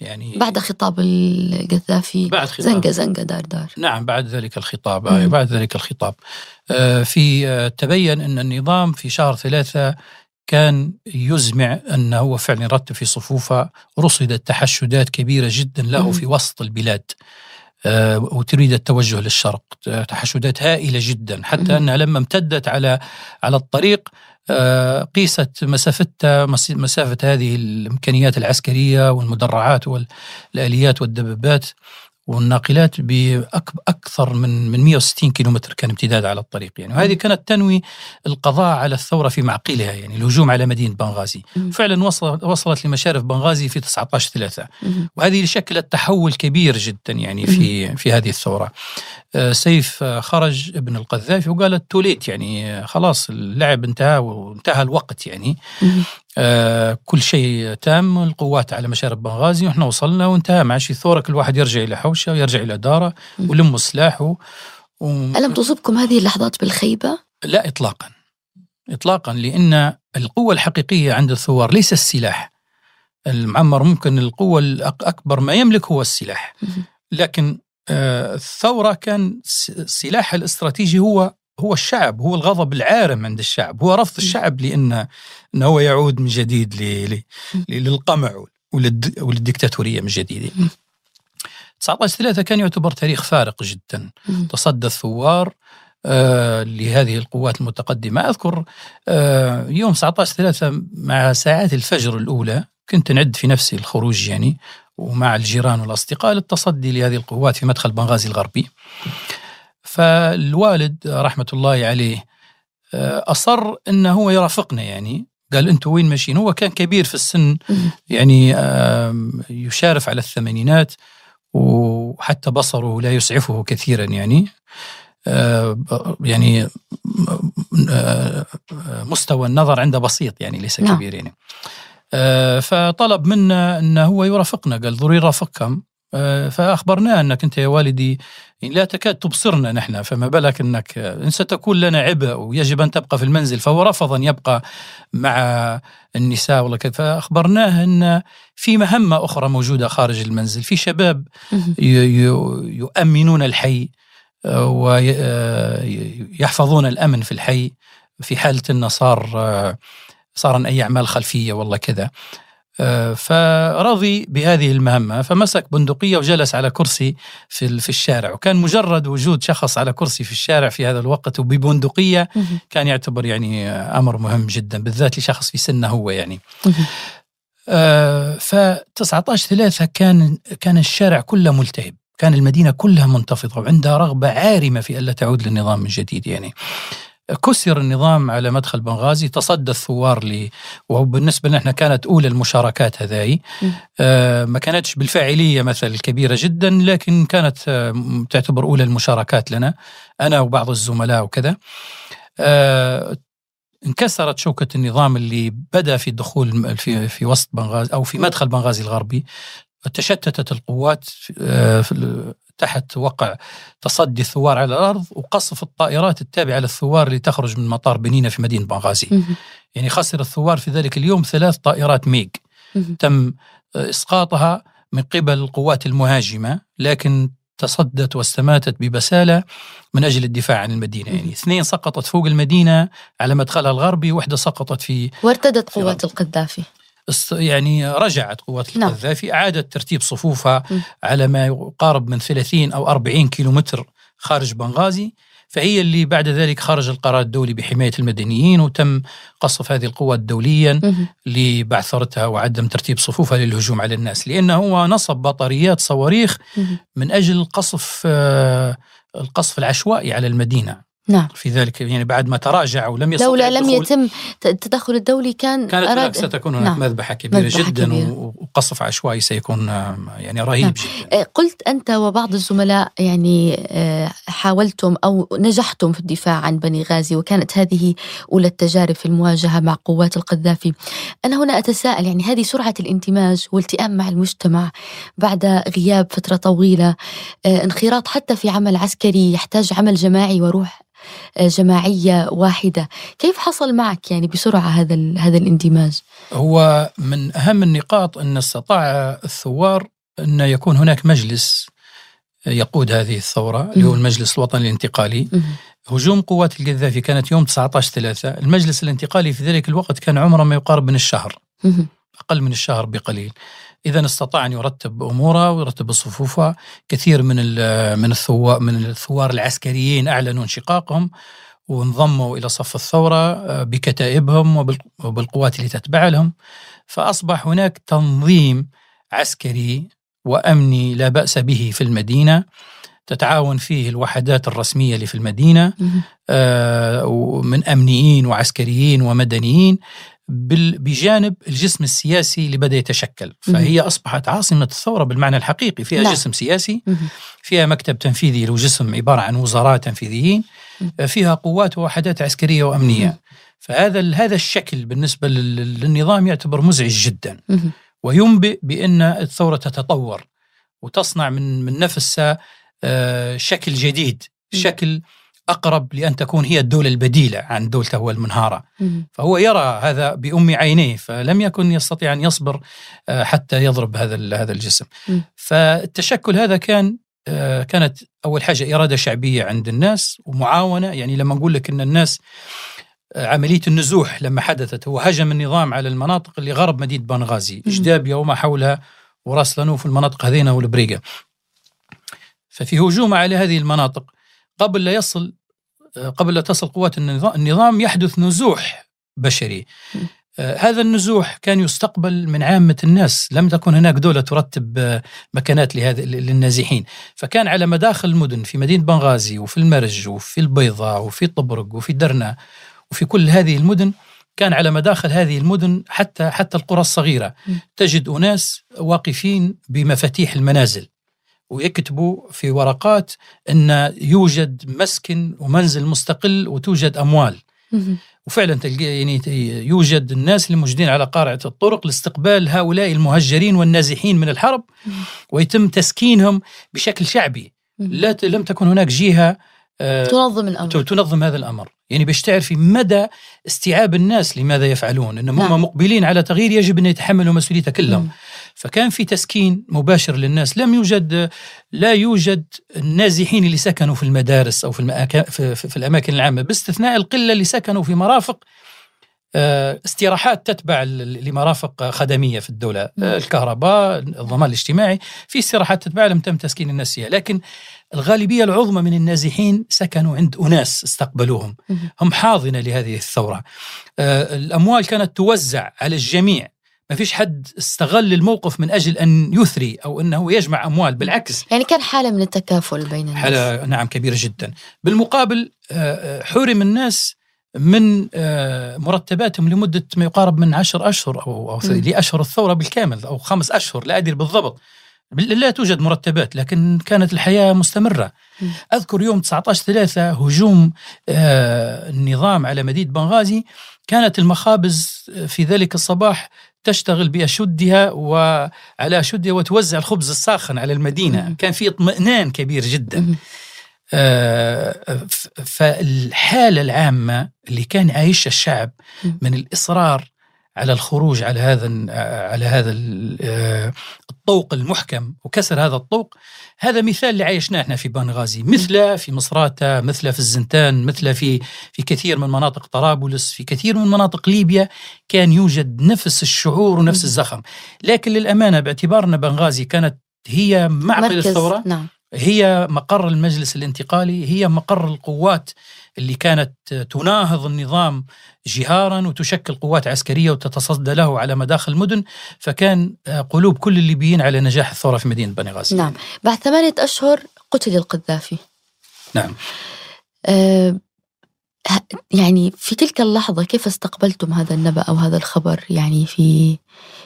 يعني بعد خطاب القذافي بعد خطاب. زنقة زنقة دار دار. نعم بعد ذلك الخطاب. آه، بعد ذلك الخطاب. آه، في تبين أن النظام في شهر ثلاثة كان يزمع أنه هو فعلا يرتب في صفوفه رصدت تحشدات كبيرة جدا له. في وسط البلاد آه، وتريد التوجه للشرق تحشدات هائلة جدا. حتى أنها لما امتدت على على الطريق آه، قيست مسافتها مس- مسافة هذه الإمكانيات العسكرية والمدرعات والآليات والدبابات والناقلات بأكثر من من 160 كيلومتر كان امتداد على الطريق يعني وهذه كانت تنوي القضاء على الثورة في معقلها يعني الهجوم على مدينة بنغازي. فعلا وصلت وصلت لمشارف بنغازي في 19 ثلاثة مهم. وهذه شكلت تحول كبير جدا يعني في في هذه الثورة. سيف خرج ابن القذافي وقال توليت يعني خلاص اللعب انتهى وانتهى الوقت يعني. آه، كل شيء تام القوات على مشارف بنغازي وإحنا وصلنا وانتهى ما عادش ثوره كل واحد يرجع إلى حوشه ويرجع إلى داره. ولموا سلاحه و... ألم تصبكم هذه اللحظات بالخيبة؟ لا اطلاقا اطلاقا لأن القوة الحقيقية عند الثوار ليس السلاح المعمر ممكن القوة الاكبر ما يملك هو السلاح. لكن الثورة كان س- السلاح الاستراتيجي هو هو الشعب هو الغضب العارم عند الشعب. هو رفض الشعب لأن إنه هو يعود من جديد للقمع وللد- وللديكتاتوريه من جديد. مم. 19 3 كان يعتبر تاريخ فارق جدا. تصدى الثوار آه لهذه القوات المتقدمة. أذكر آه يوم 19 ثلاثة مع ساعات الفجر الأولى كنت نعد في نفسي الخروج يعني ومع الجيران والأصدقاء للتصدي لهذه القوات في مدخل بنغازي الغربي. فالوالد رحمة الله عليه آه، أصر أنه هو يرافقنا يعني. قال أنتم وين ماشيين؟ هو كان كبير في السن يعني يشارف على الثمانينات وحتى بصره لا يسعفه كثيرا يعني. آه، يعني آه، مستوى النظر عنده بسيط يعني ليس نعم. كبير يعني. فطلب منا انه هو يرافقنا. قال ضروري رافقكم فاخبرناه أنك أنت يا والدي يعني لا تكاد تبصرنا نحن فما بالك أنك إن ستكون لنا عبء ويجب أن تبقى في المنزل فهو رفض أن يبقى مع النساء ولا فأخبرناه أن في مهمة أخرى موجودة خارج المنزل في شباب يؤمنون الحي آه، ويحفظون الأمن في الحي في حالة انه صار آه، صار أي أعمال خلفية والله كذا. آه، فرضي بهذه المهمة فمسك بندقية وجلس على كرسي في في الشارع. وكان مجرد وجود شخص على كرسي في الشارع في هذا الوقت وببندقية كان يعتبر يعني أمر مهم جدا بالذات لشخص في سنه هو يعني. آه، ف 19 ثلاثة كان كان الشارع كله ملتهب. كان المدينة كلها منتفضة وعندها رغبة عارمة في ألا تعود للنظام من جديد يعني. كسر النظام على مدخل بنغازي تصدى الثوار لي وبالنسبه لنا كانت أولى المشاركات هذه آه ما كانتش بالفاعلية مثل الكبيره جدا لكن كانت آه تعتبر أولى المشاركات لنا أنا وبعض الزملاء وكذا. آه انكسرت شوكة النظام اللي بدأ في الدخول في في وسط بنغازي أو في مدخل بنغازي الغربي. تشتتت القوات آه، تحت وقع تصدي الثوار على الأرض وقصف الطائرات التابعة للثوار اللي تخرج من مطار بنينة في مدينة بنغازي. يعني خسر الثوار في ذلك اليوم ثلاث طائرات ميج تم إسقاطها من قبل القوات المهاجمة لكن تصدت واستماتت ببسالة من أجل الدفاع عن المدينة. يعني اثنين سقطت فوق المدينة على مدخلها الغربي واحدة سقطت في وارتدت قوات القذافي. يعني رجعت قوات نعم. القذافي أعادت ترتيب صفوفها م. على ما يقارب من 30 أو 40 كيلومتر خارج بنغازي. فهي اللي بعد ذلك خرج القرار الدولي بحماية المدنيين وتم قصف هذه القوات دوليا لبعثرتها وعدم ترتيب صفوفها للهجوم على الناس. لأنه هو نصب بطاريات صواريخ من أجل قصف آه، القصف العشوائي على المدينة. نعم في ذلك يعني بعد ما تراجع ولم يستطع لولا لم يتم التدخل الدولي كان كانت أراد ستكون هناك نعم. مذبحة كبيرة مذبحة جدا كبيرة. وقصف عشوائي سيكون يعني رهيب نعم. جدا آه، قلت أنت وبعض الزملاء يعني آه، حاولتم أو نجحتم في الدفاع عن بني غازي وكانت هذه أولى التجارب في المواجهة مع قوات القذافي أنا هنا أتساءل يعني هذه سرعة الانتماج والتئام مع المجتمع بعد غياب فترة طويلة آه، انخراط حتى في عمل عسكري يحتاج عمل جماعي وروح جماعية واحدة، كيف حصل معك يعني بسرعة هذا هذا الاندماج؟ هو من أهم النقاط أن استطاع الثوار أن يكون هناك مجلس يقود هذه الثورة اللي هو المجلس الوطني الانتقالي. هجوم قوات القذافي كانت يوم 19 3 المجلس الانتقالي في ذلك الوقت كان عمره ما يقارب من الشهر. أقل من الشهر بقليل. إذا استطاع أن يرتب أموره ويرتب صفوفه. كثير من من الثوار من الثوار العسكريين أعلنوا انشقاقهم وانضموا إلى صف الثورة آه، بكتائبهم وبالقوات اللي تتبع لهم. فأصبح هناك تنظيم عسكري وأمني لا بأس به في المدينة. تتعاون فيه الوحدات الرسمية اللي في المدينة آه من أمنيين وعسكريين ومدنيين. بجانب الجسم السياسي اللي بدأ يتشكل. فهي أصبحت عاصمة الثورة بالمعنى الحقيقي. فيها لا. جسم سياسي فيها مكتب تنفيذي له جسم عبارة عن وزراء تنفيذيين فيها قوات ووحدات عسكرية وأمنية. فهذا هذا الشكل بالنسبة للنظام يعتبر مزعج جدا. وينبئ بأن الثورة تتطور وتصنع من من نفسها آه، شكل جديد. شكل أقرب لأن تكون هي الدولة البديلة عن دولته المنهارة. فهو يرى هذا بأم عينيه فلم يكن يستطيع أن يصبر آه، حتى يضرب هذا هذا الجسم. فالتشكل هذا كان آه، كانت أول حاجة إرادة شعبية عند الناس ومعاونة. يعني لما نقول لك أن الناس آه، عملية النزوح لما حدثت هو هجم النظام على المناطق اللي غرب مدينة بنغازي إجدابيا وما حولها وراس لانوف المناطق هذينا والبريقة. ففي هجوم على هذه المناطق قبل لا يصل قبل لا تصل قوات النظام يحدث نزوح بشري. آه، هذا النزوح كان يستقبل من عامة الناس. لم تكن هناك دولة ترتب آه، مكانات لهذا للنازحين. فكان على مداخل المدن في مدينة بنغازي وفي المرج وفي البيضة وفي طبرق وفي درنا وفي كل هذه المدن. كان على مداخل هذه المدن حتى حتى القرى الصغيرة. تجد أناس واقفين بمفاتيح المنازل. ويكتبوا في ورقات أن يوجد مسكن ومنزل مستقل وتوجد أموال. وفعلا تلقى يعني يوجد الناس اللي موجودين على قارعة الطرق لاستقبال هؤلاء المهجرين والنازحين من الحرب ويتم تسكينهم بشكل شعبي. لا لم تكن هناك جهة تنظم الأمر. تنظم هذا الأمر. يعني باش تعرفي مدى استيعاب الناس لماذا يفعلون. إنهم نعم. هم مقبلين على تغيير يجب أن يتحملوا مسؤوليته كلهم. فكان في تسكين مباشر للناس. لم يوجد لا يوجد النازحين اللي سكنوا في المدارس أو في, المأكا في, في, في الأماكن العامة. باستثناء القلة اللي سكنوا في مرافق آه، استراحات تتبع لمرافق خدمية في الدولة. آه، الكهرباء الضمان الاجتماعي في استراحات تتبع لم تم تسكين الناس فيها. لكن الغالبية العظمى من النازحين سكنوا عند أناس استقبلوهم. هم حاضنة لهذه الثورة. آه، الأموال كانت توزع على الجميع. ما فيش حد استغل الموقف من أجل أن يثري أو أنه يجمع أموال بالعكس. يعني كان حالة من التكافل بين الناس. حالة نعم كبيرة جدا. بالمقابل حرم الناس من آه، مرتباتهم لمدة ما يقارب من عشر أشهر أو, أو لأشهر الثورة بالكامل أو خمس أشهر لا أدري بالضبط. لا توجد مرتبات لكن كانت الحياة مستمرة. أذكر يوم 19 ثلاثة هجوم آه، النظام على مدينة بنغازي. كانت المخابز في ذلك الصباح تشتغل بأشدها وعلى أشدها وتوزع الخبز الساخن على المدينة. كان في اطمئنان كبير جدا. آه، فالحالة العامة اللي كان عايشها الشعب من الإصرار على الخروج على هذا على هذا آه، الطوق المحكم وكسر هذا الطوق هذا مثال اللي عايشناه إحنا في بنغازي. مثله في مصراتة مثله في الزنتان مثله في في كثير من مناطق طرابلس في كثير من مناطق ليبيا كان يوجد نفس الشعور ونفس الزخم. لكن للأمانة باعتبارنا بنغازي كانت هي معقل الثورة. نعم. هي مقر المجلس الانتقالي هي مقر القوات اللي كانت تناهض النظام جهارا وتشكل قوات عسكرية وتتصدى له على مداخل المدن فكان قلوب كل الليبيين على نجاح الثورة في مدينة بني غازي. نعم، بعد ثمانية أشهر قتل القذافي. نعم. أه يعني في تلك اللحظة كيف استقبلتم هذا النبأ أو هذا الخبر يعني في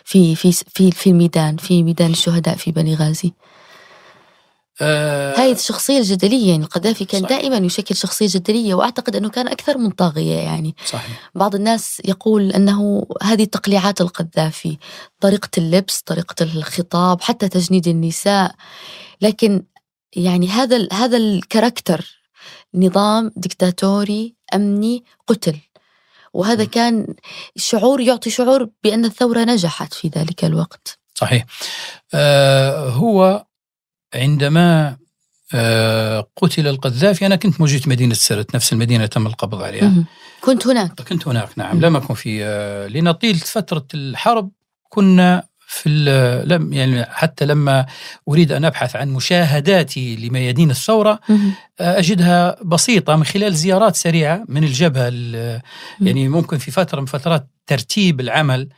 في في في في الميدان في ميدان الشهداء في بني غازي؟ آه هاي الشخصية الجدلية يعني القذافي كان صحيح. دائما يشكل شخصية جدلية وأعتقد أنه كان أكثر من طاغية يعني صحيح. بعض الناس يقول أنه هذه تقليعات القذافي طريقة اللبس طريقة الخطاب حتى تجنيد النساء لكن يعني هذا هذا الكاركتر نظام دكتاتوري أمني قتل وهذا م. كان شعور يعطي شعور بأن الثورة نجحت في ذلك الوقت صحيح آه هو عندما آه، قتل القذافي أنا كنت موجود في مدينة سرت نفس المدينة تم القبض عليها. كنت هناك. كنت هناك نعم. لم أكن في آه، لأن طيلة فترة الحرب كنا في لم يعني حتى لما أريد أن أبحث عن مشاهداتي لميادين الثورة آه، أجدها بسيطة من خلال زيارات سريعة من الجبهة يعني ممكن في فترة من فترات ترتيب العمل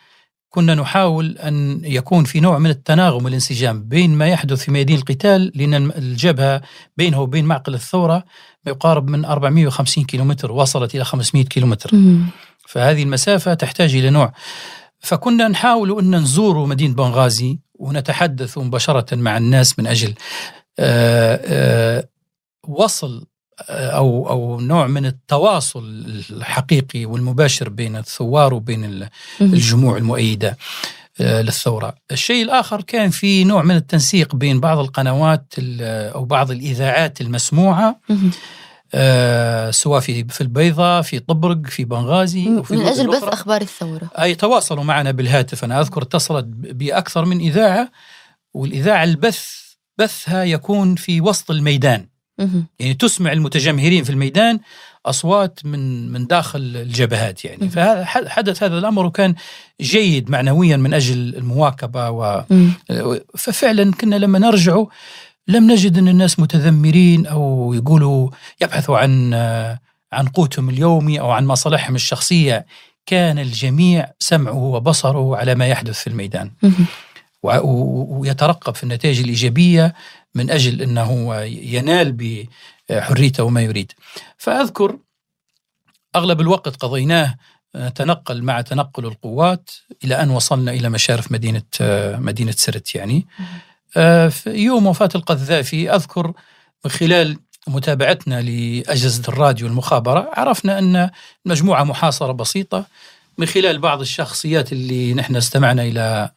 كنا نحاول أن يكون في نوع من التناغم والانسجام بين ما يحدث في ميادين القتال لأن الجبهة بينه وبين معقل الثورة ما يقارب من 450 كيلومتر وصلت إلى 500 كيلومتر. فهذه المسافة تحتاج إلى نوع. فكنا نحاول أن نزور مدينة بنغازي ونتحدث مباشرة مع الناس من أجل آه، آه، وصل أو أو نوع من التواصل الحقيقي والمباشر بين الثوار وبين الجموع المؤيدة آه، للثورة. الشيء الآخر كان في نوع من التنسيق بين بعض القنوات أو بعض الإذاعات المسموعة آه سواء في في البيضاء في طبرق في بنغازي وفي من أجل بث أخبار الثورة. أي تواصلوا معنا بالهاتف. أنا أذكر اتصلت بأكثر من إذاعة والإذاعة البث بثها يكون في وسط الميدان. يعني تسمع المتجمهرين في الميدان أصوات من من داخل الجبهات يعني. فحدث هذا الأمر وكان جيد معنويا من أجل المواكبة و ففعلا كنا لما نرجع لم نجد أن الناس متذمرين أو يقولوا يبحثوا عن عن قوتهم اليومي أو عن مصالحهم الشخصية. كان الجميع سمعه وبصره على ما يحدث في الميدان. ويترقب في النتائج الإيجابية من أجل أنه ينال بحريته وما يريد. فأذكر أغلب الوقت قضيناه تنقل مع تنقل القوات إلى أن وصلنا إلى مشارف مدينة مدينة سرت يعني. في يوم وفاة القذافي أذكر من خلال متابعتنا لأجهزة الراديو والمخابرة عرفنا أن مجموعة محاصرة بسيطة من خلال بعض الشخصيات اللي نحن استمعنا إلى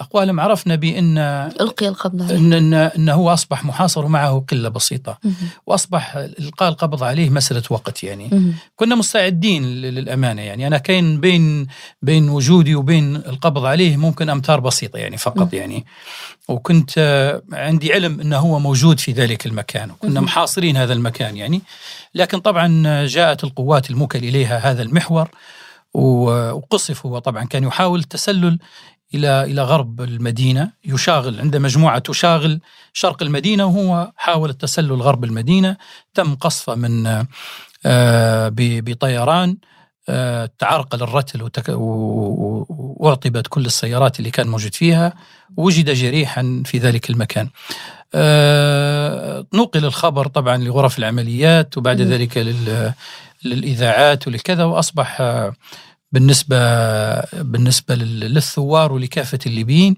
أقوالهم عرفنا بأن ألقي القبض عليه. إن, إن, إن هو أصبح محاصر ومعه قلة بسيطة. مم. وأصبح إلقاء القبض عليه مسألة وقت يعني. مم. كنا مستعدين للأمانة يعني. أنا كان بين بين وجودي وبين القبض عليه ممكن أمتار بسيطة يعني فقط م. يعني. وكنت آه، عندي علم أنه هو موجود في ذلك المكان. وكنا مم. محاصرين هذا المكان يعني. لكن طبعا جاءت القوات الموكل إليها هذا المحور. وقصف هو طبعا. كان يحاول التسلل إلى إلى غرب المدينة يشاغل عند مجموعة تشاغل شرق المدينة وهو حاول التسلل غرب المدينة. تم قصفه من آه، بطيران آه، تعرقل الرتل وتك- و- و- واعطبت كل السيارات اللي كان موجود فيها. وجد جريحا في ذلك المكان. آه، نقل الخبر طبعا لغرف العمليات وبعد. ذلك لل- للإذاعات ولكذا وأصبح بالنسبة بالنسبة لل- للثوار ولكافة الليبيين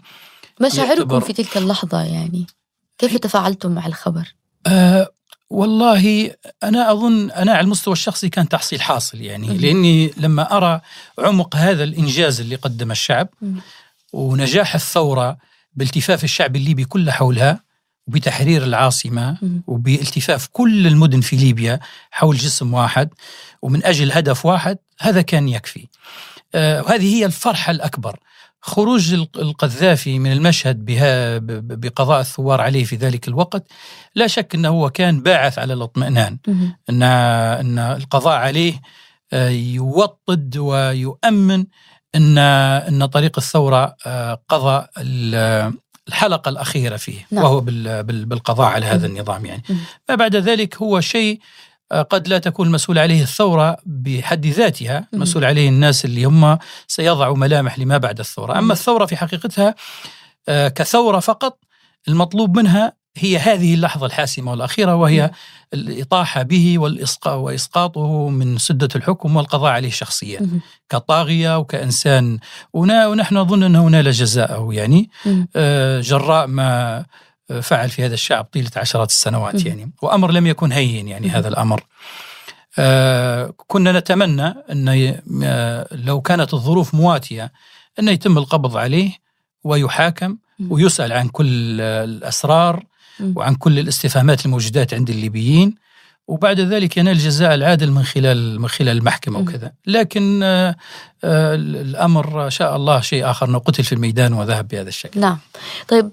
مشاعركم في تلك اللحظة يعني كيف تفاعلتم مع الخبر؟ آه والله أنا أظن أنا على المستوى الشخصي كان تحصيل حاصل يعني مم. لأني لما أرى عمق هذا الإنجاز اللي قدم الشعب مم. ونجاح الثورة بالتفاف الشعب الليبي كله حولها وبتحرير العاصمة مم. وبالتفاف كل المدن في ليبيا حول جسم واحد ومن أجل هدف واحد هذا كان يكفي. آه، وهذه هي الفرحة الأكبر. خروج الق- القذافي من المشهد بها بقضاء الثوار عليه في ذلك الوقت لا شك إنه هو كان باعث على الاطمئنان. ان إن القضاء عليه آه، يوطد ويؤمن ان إن طريق الثورة آه، قضى ال- الحلقة الأخيرة فيه نعم. وهو بال- بال- بالقضاء على هذا. النظام يعني. ما بعد ذلك هو شيء آه، قد لا تكون المسؤول عليه الثورة بحد ذاتها مم. مسؤول عليه الناس اللي هم سيضعوا ملامح لما بعد الثورة مم. اما الثورة في حقيقتها آه، كثورة فقط المطلوب منها هي هذه اللحظة الحاسمة والأخيرة وهي الإطاحة به وإسقاطه من سدة الحكم والقضاء عليه شخصيا. كطاغية وكإنسان ونحن نظن أنه نال جزاءه يعني. آه، جراء ما فعل في هذا الشعب طيلة عشرات السنوات. يعني وأمر لم يكن هين يعني. هذا الأمر آه، كنا نتمنى أن آه، لو كانت الظروف مواتية أن يتم القبض عليه ويحاكم. ويسأل عن كل الأسرار. وعن كل الاستفهامات الموجودات عند الليبيين. وبعد ذلك ينال الجزاء العادل من خلال من خلال المحكمة. وكذا. لكن آه، آه، الأمر شاء الله شيء آخر. انه قتل في الميدان وذهب بهذا الشكل. نعم. طيب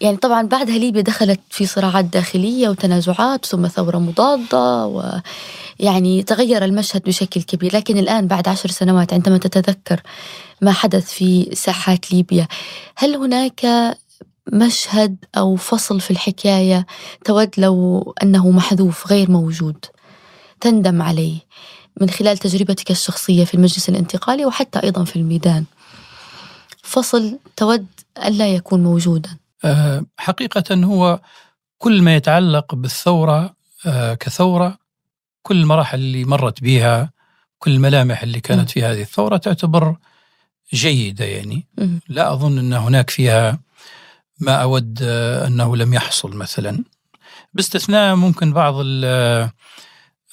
يعني طبعا بعدها ليبيا دخلت في صراعات داخلية وتنازعات ثم ثورة مضادة ويعني تغير المشهد بشكل كبير. لكن الآن بعد عشر سنوات عندما تتذكر ما حدث في ساحات ليبيا هل هناك مشهد أو فصل في الحكاية تود لو أنه محذوف غير موجود تندم عليه من خلال تجربتك الشخصية في المجلس الانتقالي وحتى أيضا في الميدان فصل تود ألا يكون موجودا آه، حقيقة هو كل ما يتعلق بالثورة آه، كثورة كل المراحل اللي مرت بها كل الملامح اللي. كانت في هذه الثورة تعتبر جيدة يعني. لا أظن أن هناك فيها ما أود آه، أنه لم يحصل مثلا باستثناء ممكن بعض ال-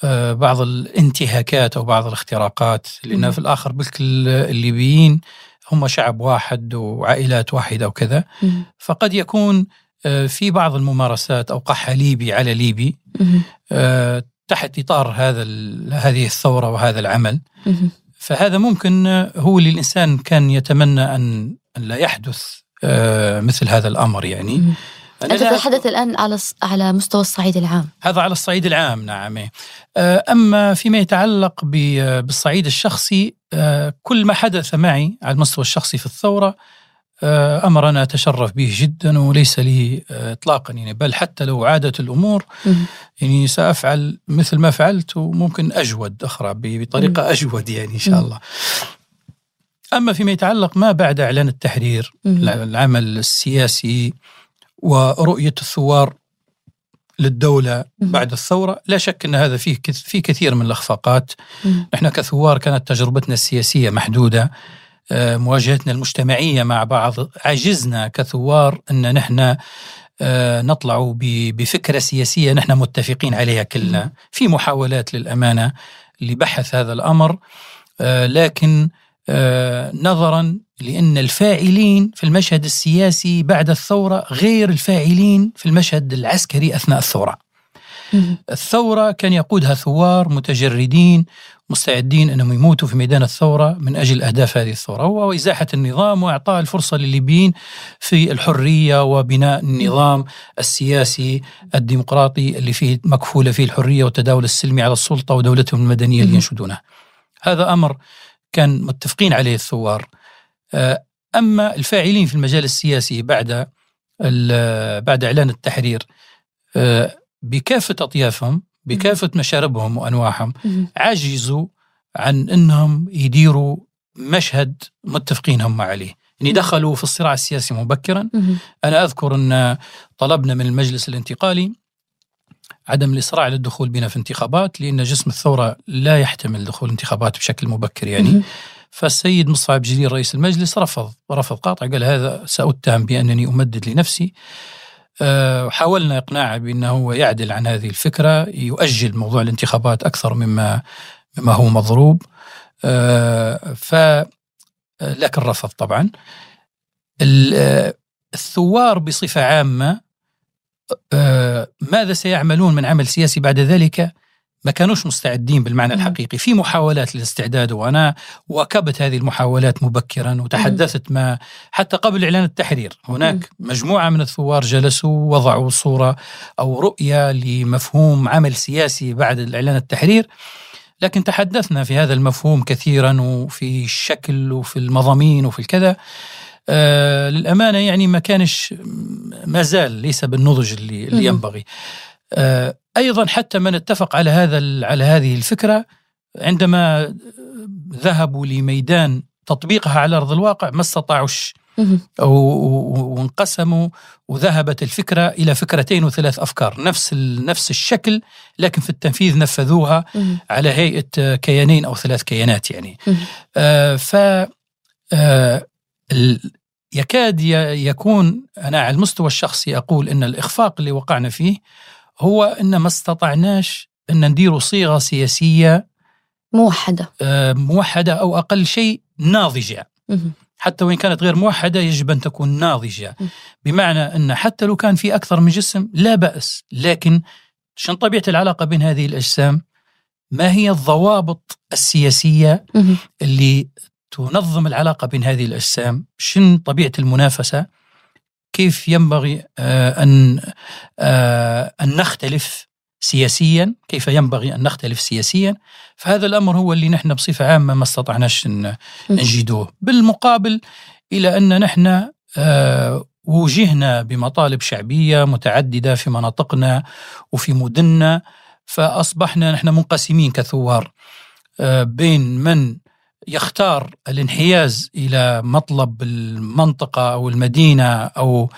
آه، بعض الانتهاكات أو بعض الاختراقات مم. في الآخر بلك الليبيين هم شعب واحد وعائلات واحدة وكذا. فقد يكون آه، في بعض الممارسات اوقعها ليبي على ليبي. آه، تحت إطار هذا هذه الثورة وهذا العمل. فهذا ممكن هو اللي الانسان كان يتمنى أن لا يحدث آه، مثل هذا الأمر يعني. مم. أنت تتحدث الآن على على مستوى الصعيد العام. هذا على الصعيد العام نعم. إيه. آه، أما فيما يتعلق بالصعيد الشخصي آه، كل ما حدث معي على المستوى الشخصي في الثورة آه، أمر أنا أتشرف به جدا وليس لي آه، إطلاقا يعني. بل حتى لو عادت الأمور يعني سأفعل مثل ما فعلت وممكن أجود أخرى بطريقة أجود يعني إن شاء الله. أما فيما يتعلق ما بعد إعلان التحرير العمل السياسي ورؤية الثوار للدولة بعد الثورة لا شك أن هذا فيه في كثير من الأخفاقات. نحن كثوار كانت تجربتنا السياسية محدودة. آه، مواجهتنا المجتمعية مع بعض عجزنا كثوار أن نحن آه، نطلع بفكرة سياسية نحن متفقين عليها كلنا. في محاولات للأمانة لبحث هذا الأمر آه، لكن نظرا لأن الفاعلين في المشهد السياسي بعد الثورة غير الفاعلين في المشهد العسكري أثناء الثورة. الثورة كان يقودها ثوار متجردين مستعدين أنهم يموتوا في ميدان الثورة من أجل أهداف هذه الثورة. هو إزاحة النظام وإعطاء الفرصة للليبيين في الحرية وبناء النظام السياسي الديمقراطي اللي فيه مكفولة فيه الحرية والتداول السلمي على السلطة ودولتهم المدنية اللي ينشدونها. هذا أمر كان متفقين عليه الثوار. آه، أما الفاعلين في المجال السياسي بعد بعد إعلان التحرير آه، بكافة أطيافهم بكافة مشاربهم وأنواعهم عجزوا عن أنهم يديروا مشهد متفقين هم عليه. يعني دخلوا في الصراع السياسي مبكرا. أنا أذكر أن طلبنا من المجلس الانتقالي عدم الإصرار على الدخول بنا في انتخابات لأن جسم الثورة لا يحتمل دخول انتخابات بشكل مبكر يعني. فالسيد مصعب جليل رئيس المجلس رفض رفض قاطع قال هذا سأتهم بأنني أمدد لنفسي. آه، حاولنا إقناعه بأنه هو يعدل عن هذه الفكرة يؤجل موضوع الانتخابات أكثر مما مما هو مضروب. آه، ف لكن رفض طبعا. الثوار بصفة عامة آه، ماذا سيعملون من عمل سياسي بعد ذلك؟ ما كانوش مستعدين بالمعنى الحقيقي. في محاولات للاستعداد وأنا واكبت هذه المحاولات مبكرا وتحدثت ما حتى قبل إعلان التحرير. هناك مجموعة من الثوار جلسوا وضعوا صورة أو رؤية لمفهوم عمل سياسي بعد إعلان التحرير. لكن تحدثنا في هذا المفهوم كثيرا وفي الشكل وفي المضامين وفي الكذا. آه للأمانة يعني ما كانش ما زال ليس بالنضج اللي, اللي ينبغي. آه أيضا حتى من اتفق على هذا على هذه الفكرة عندما ذهبوا لميدان تطبيقها على أرض الواقع ما استطاعوش وانقسموا وذهبت الفكرة إلى فكرتين وثلاث أفكار. نفس نفس الشكل لكن في التنفيذ نفذوها على هيئة كيانين أو ثلاث كيانات يعني. آه ف آه يكاد يكون أنا على المستوى الشخصي أقول إن الإخفاق اللي وقعنا فيه هو إن ما استطعناش إن نديروا صيغة سياسية موحدة. آه، موحدة أو أقل شيء ناضجة. حتى وإن كانت غير موحدة يجب أن تكون ناضجة. بمعنى إن حتى لو كان في أكثر من جسم لا بأس لكن شن طبيعة العلاقة بين هذه الأجسام؟ ما هي الضوابط السياسية اللي تنظم العلاقة بين هذه الأجسام؟ شن طبيعة المنافسة؟ كيف ينبغي آه، أن آه، أن نختلف سياسيا؟ كيف ينبغي أن نختلف سياسيا؟ فهذا الأمر هو اللي نحن بصفة عامة ما استطعناش نجدوه بالمقابل إلى أن نحن آه، وجهنا بمطالب شعبية متعددة في مناطقنا وفي مدننا فأصبحنا نحن منقسمين كثوار بين من يختار الانحياز إلى مطلب المنطقة أو المدينة أو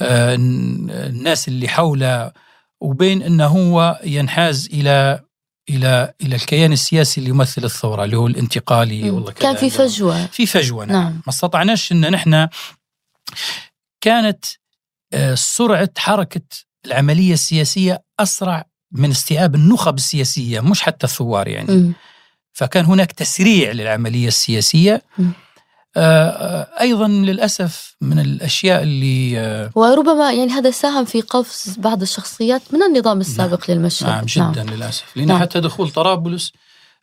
آه الناس اللي حوله وبين أنه هو ينحاز إلى إلى إلى الكيان السياسي اللي يمثل الثورة اللي هو الانتقالي والله كان في فجوة. في فجوة نعم, نعم. ما استطعناش إن نحن كانت آه سرعة حركة العملية السياسية أسرع من استيعاب النخب السياسية مش حتى الثوار يعني. م. فكان هناك تسريع للعملية السياسية آه، آه، أيضا للأسف من الأشياء اللي آه، وربما يعني هذا ساهم في قفز بعض الشخصيات من النظام السابق نعم للمشهد نعم جدا نعم. للأسف لأن نعم. حتى دخول طرابلس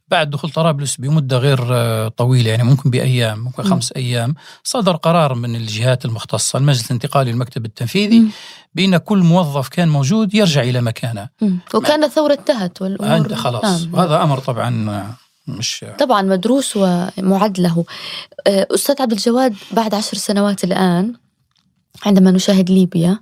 بعد دخول طرابلس بمدة غير طويلة يعني ممكن بأيام ممكن م. خمس أيام صدر قرار من الجهات المختصة المجلس الانتقالي المكتب التنفيذي بأن كل موظف كان موجود يرجع إلى مكانه م. وكان الثورة انتهت والامور خلاص نعم. وهذا أمر طبعا مش طبعا مدروس ومعد له. آه، أستاذ عبد الجواد بعد عشر سنوات الآن عندما نشاهد ليبيا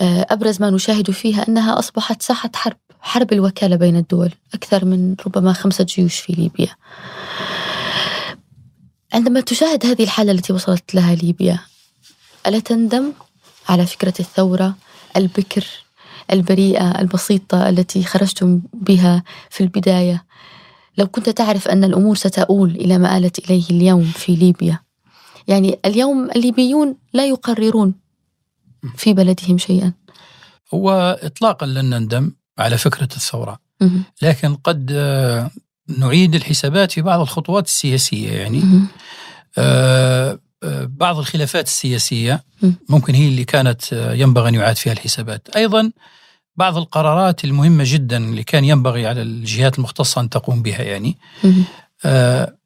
آه، أبرز ما نشاهد فيها أنها أصبحت ساحة حرب حرب الوكالة بين الدول أكثر من ربما خمسة جيوش في ليبيا. عندما تشاهد هذه الحالة التي وصلت لها ليبيا ألا تندم على فكرة الثورة البكر البريئة البسيطة التي خرجتم بها في البداية؟ لو كنت تعرف أن الأمور ستؤول إلى ما آلت إليه اليوم في ليبيا يعني اليوم الليبيون لا يقررون في بلدهم شيئا هو إطلاقا لن نندم على فكرة الثورة. لكن قد آه، نعيد الحسابات في بعض الخطوات السياسية يعني. آه، آه، بعض الخلافات السياسية مم. ممكن هي اللي كانت ينبغي أن يعاد فيها الحسابات أيضا بعض القرارات المهمة جدا اللي كان ينبغي على الجهات المختصة أن تقوم بها يعني. آه،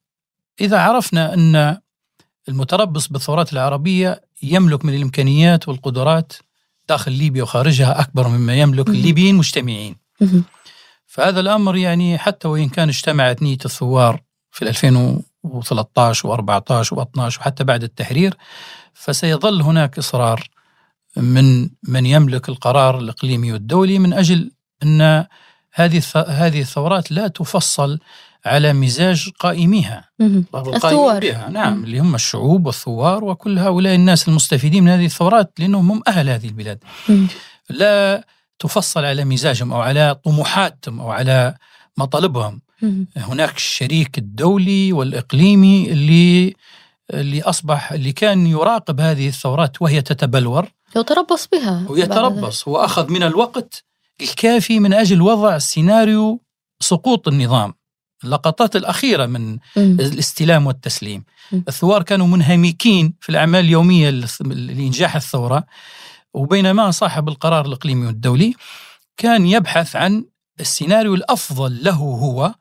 إذا عرفنا أن المتربص بالثورات العربية يملك من الإمكانيات والقدرات داخل ليبيا وخارجها أكبر مما يملك. الليبيين مجتمعين. فهذا الأمر يعني حتى وإن كان اجتمعت نية الثوار في 2013 و14 و12 وحتى بعد التحرير فسيظل هناك إصرار من من يملك القرار الإقليمي والدولي من أجل أن هذه هذه الثورات لا تفصل على مزاج قائميها. القائمين الثوار. بها نعم مم. اللي هم الشعوب والثوار وكل هؤلاء الناس المستفيدين من هذه الثورات لأنهم هم أهل هذه البلاد. لا تفصل على مزاجهم أو على طموحاتهم أو على مطالبهم. هناك الشريك الدولي والإقليمي اللي اللي أصبح اللي كان يراقب هذه الثورات وهي تتبلور يتربص بها. ويتربص واخذ من الوقت الكافي من أجل وضع سيناريو سقوط النظام اللقطات الأخيرة من مم. الاستلام والتسليم م. الثوار كانوا منهمكين في الأعمال اليومية لإنجاح الثورة وبينما صاحب القرار الإقليمي والدولي كان يبحث عن السيناريو الأفضل له هو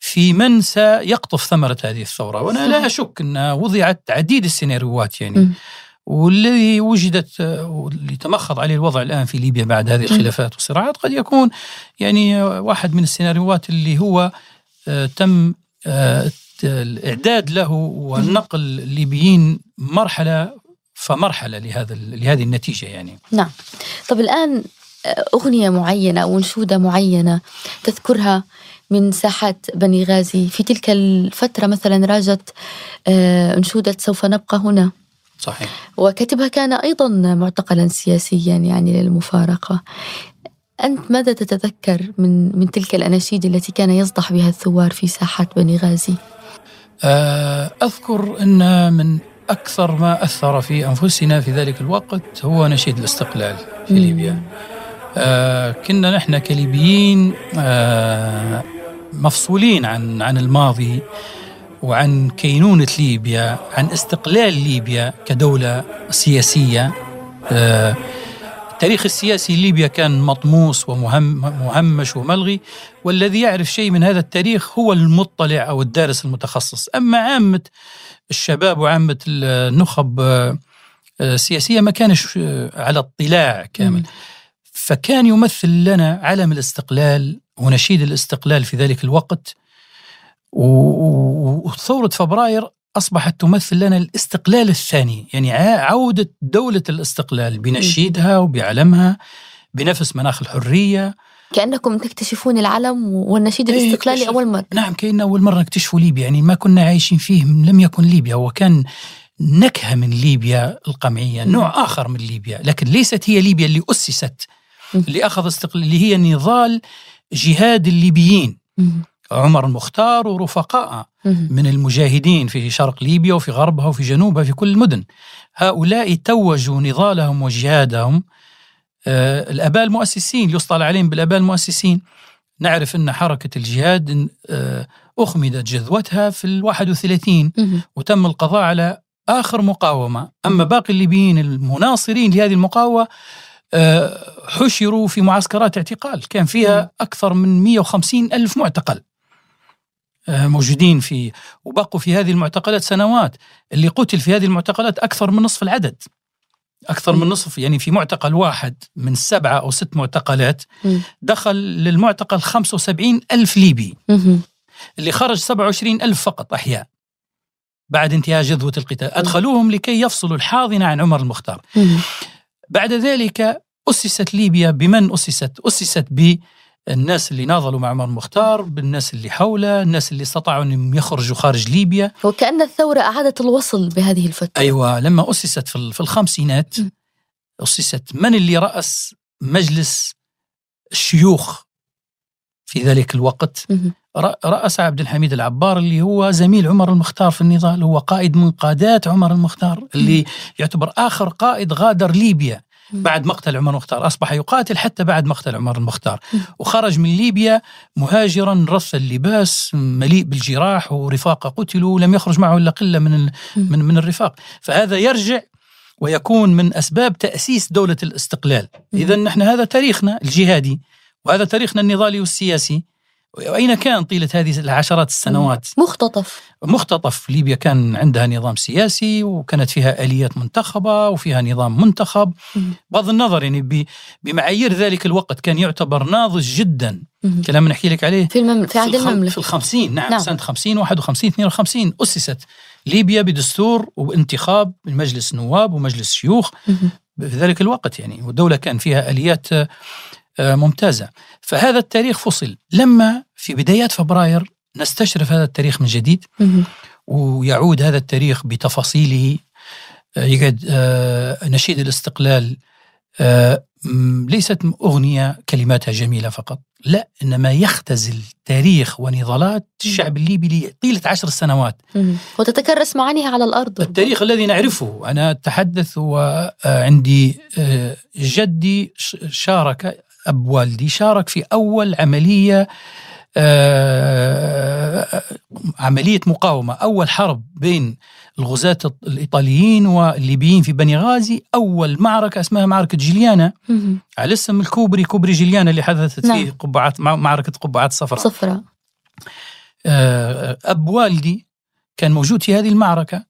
في من سيقطف ثمرة هذه الثورة وأنا لا. أشك أن وضعت عديد السيناريوهات يعني مم. والذي وجدت واللي تمخض عليه الوضع الآن في ليبيا بعد هذه الخلافات والصراعات قد يكون يعني واحد من السيناريوهات اللي هو آه، تم آه، الإعداد له والنقل الليبيين مرحلة فمرحلة لهذا لهذه النتيجة يعني. نعم. طب الآن أغنية معينة أو أنشودة معينة تذكرها من ساحات بني غازي في تلك الفترة مثلا راجت آه، أنشودة سوف نبقى هنا؟ صحيح وكاتبها كان أيضا معتقلا سياسيا يعني للمفارقة أنت ماذا تتذكر من من تلك الأناشيد التي كان يصدح بها الثوار في ساحات بني غازي؟ آه، أذكر أن من أكثر ما أثر في أنفسنا في ذلك الوقت هو نشيد الاستقلال في. ليبيا آه، كنا نحن كليبيين آه، مفصولين عن عن الماضي وعن كينونة ليبيا عن استقلال ليبيا كدولة سياسية. آه، التاريخ السياسي ليبيا كان مطموس ومهمش وملغي والذي يعرف شيء من هذا التاريخ هو المطلع أو الدارس المتخصص. أما عامة الشباب وعامة النخب آه، آه، السياسية ما كانش على اطلاع كامل. فكان يمثل لنا علم الاستقلال ونشيد الاستقلال في ذلك الوقت. وثورة فبراير أصبحت تمثل لنا الاستقلال الثاني يعني عودة دولة الاستقلال بنشيدها وبعلمها بنفس مناخ الحرية كأنكم تكتشفون العلم والنشيد إيه، الاستقلالي أول مرة نعم كأنه أول مرة نكتشفوا ليبيا يعني ما كنا عايشين فيه لم يكن ليبيا هو كان نكهة من ليبيا القمعية. نوع آخر من ليبيا لكن ليست هي ليبيا اللي أسست. اللي أخذ استقلال اللي هي نضال جهاد الليبيين. عمر المختار ورفقاء مم. من المجاهدين في شرق ليبيا وفي غربها وفي جنوبها في كل المدن. هؤلاء توجوا نضالهم وجهادهم. آه، الآباء المؤسسين يصطلح عليهم بالآباء المؤسسين. نعرف أن حركة الجهاد آه، أخمدت جذوتها في وثلاثين مم. وتم القضاء على آخر مقاومة. أما باقي الليبيين المناصرين لهذه المقاومة آه، حشروا في معسكرات اعتقال. كان فيها أكثر من 150 ألف معتقل. موجودين في وبقوا في هذه المعتقلات سنوات. اللي قتل في هذه المعتقلات أكثر من نصف العدد. أكثر من نصف يعني في معتقل واحد من سبعة أو ست معتقلات. دخل للمعتقل 75 ألف ليبي. اللي خرج 27 ألف فقط أحياء. بعد انتهاء جذوة القتال. أدخلوهم لكي يفصلوا الحاضنة عن عمر المختار. بعد ذلك أسست ليبيا بمن أسست؟ أسست بالناس اللي ناضلوا مع عمر المختار بالناس اللي حوله الناس اللي استطاعوا أن يخرجوا خارج ليبيا. وكأن الثورة أعادت الوصل بهذه الفترة. أيوة لما أسست في الخمسينات أسست من اللي رأس مجلس الشيوخ في ذلك الوقت؟ رأس عبد الحميد العبار اللي هو زميل عمر المختار في النضال هو قائد من قادات عمر المختار اللي يعتبر آخر قائد غادر ليبيا. بعد مقتل عمر المختار أصبح يقاتل حتى بعد مقتل عمر المختار وخرج من ليبيا مهاجرا رث اللباس مليء بالجراح ورفاقة. قتلوا لم يخرج معه إلا قلة من, من, من الرفاق. فهذا يرجع ويكون من أسباب تأسيس دولة الاستقلال. إذا نحن هذا تاريخنا الجهادي وهذا تاريخنا النضالي والسياسي. وأين كان طيلة هذه العشرات السنوات؟ مختطف. مختطف. ليبيا كان عندها نظام سياسي وكانت فيها آليات منتخبة وفيها نظام منتخب. بغض النظر يعني بمعايير ذلك الوقت كان يعتبر ناضج جدا. كلام نحكي لك عليه؟ في, المم... في عهد المملكة. في الخمسين. نعم, نعم. سنة 50 51 52 أسست ليبيا بدستور وانتخاب من مجلس نواب ومجلس شيوخ. في ذلك الوقت يعني والدولة كان فيها آليات آه، ممتازة. فهذا التاريخ فصل. لما في بدايات فبراير نستشرف هذا التاريخ من جديد ويعود هذا التاريخ بتفاصيله. آه، يقعد آه، نشيد الاستقلال. ليست أغنية كلماتها جميلة فقط. لا إنما يختزل تاريخ ونضالات الشعب الليبي لطيلة عشر سنوات. وتتكرس معانيها على الأرض. التاريخ الذي نعرفه. أنا أتحدث وعندي جدي شارك أب والدي شارك في أول عملية آه، عملية مقاومة أول حرب بين الغزاة الإيطاليين والليبيين في بني غازي أول معركة اسمها معركة جيليانا. على اسم الكوبري كوبري جيليانا اللي حدثت نعم. فيه قبعات معركة قبعات صفراء. صفراء. آه، أب والدي كان موجود في هذه المعركة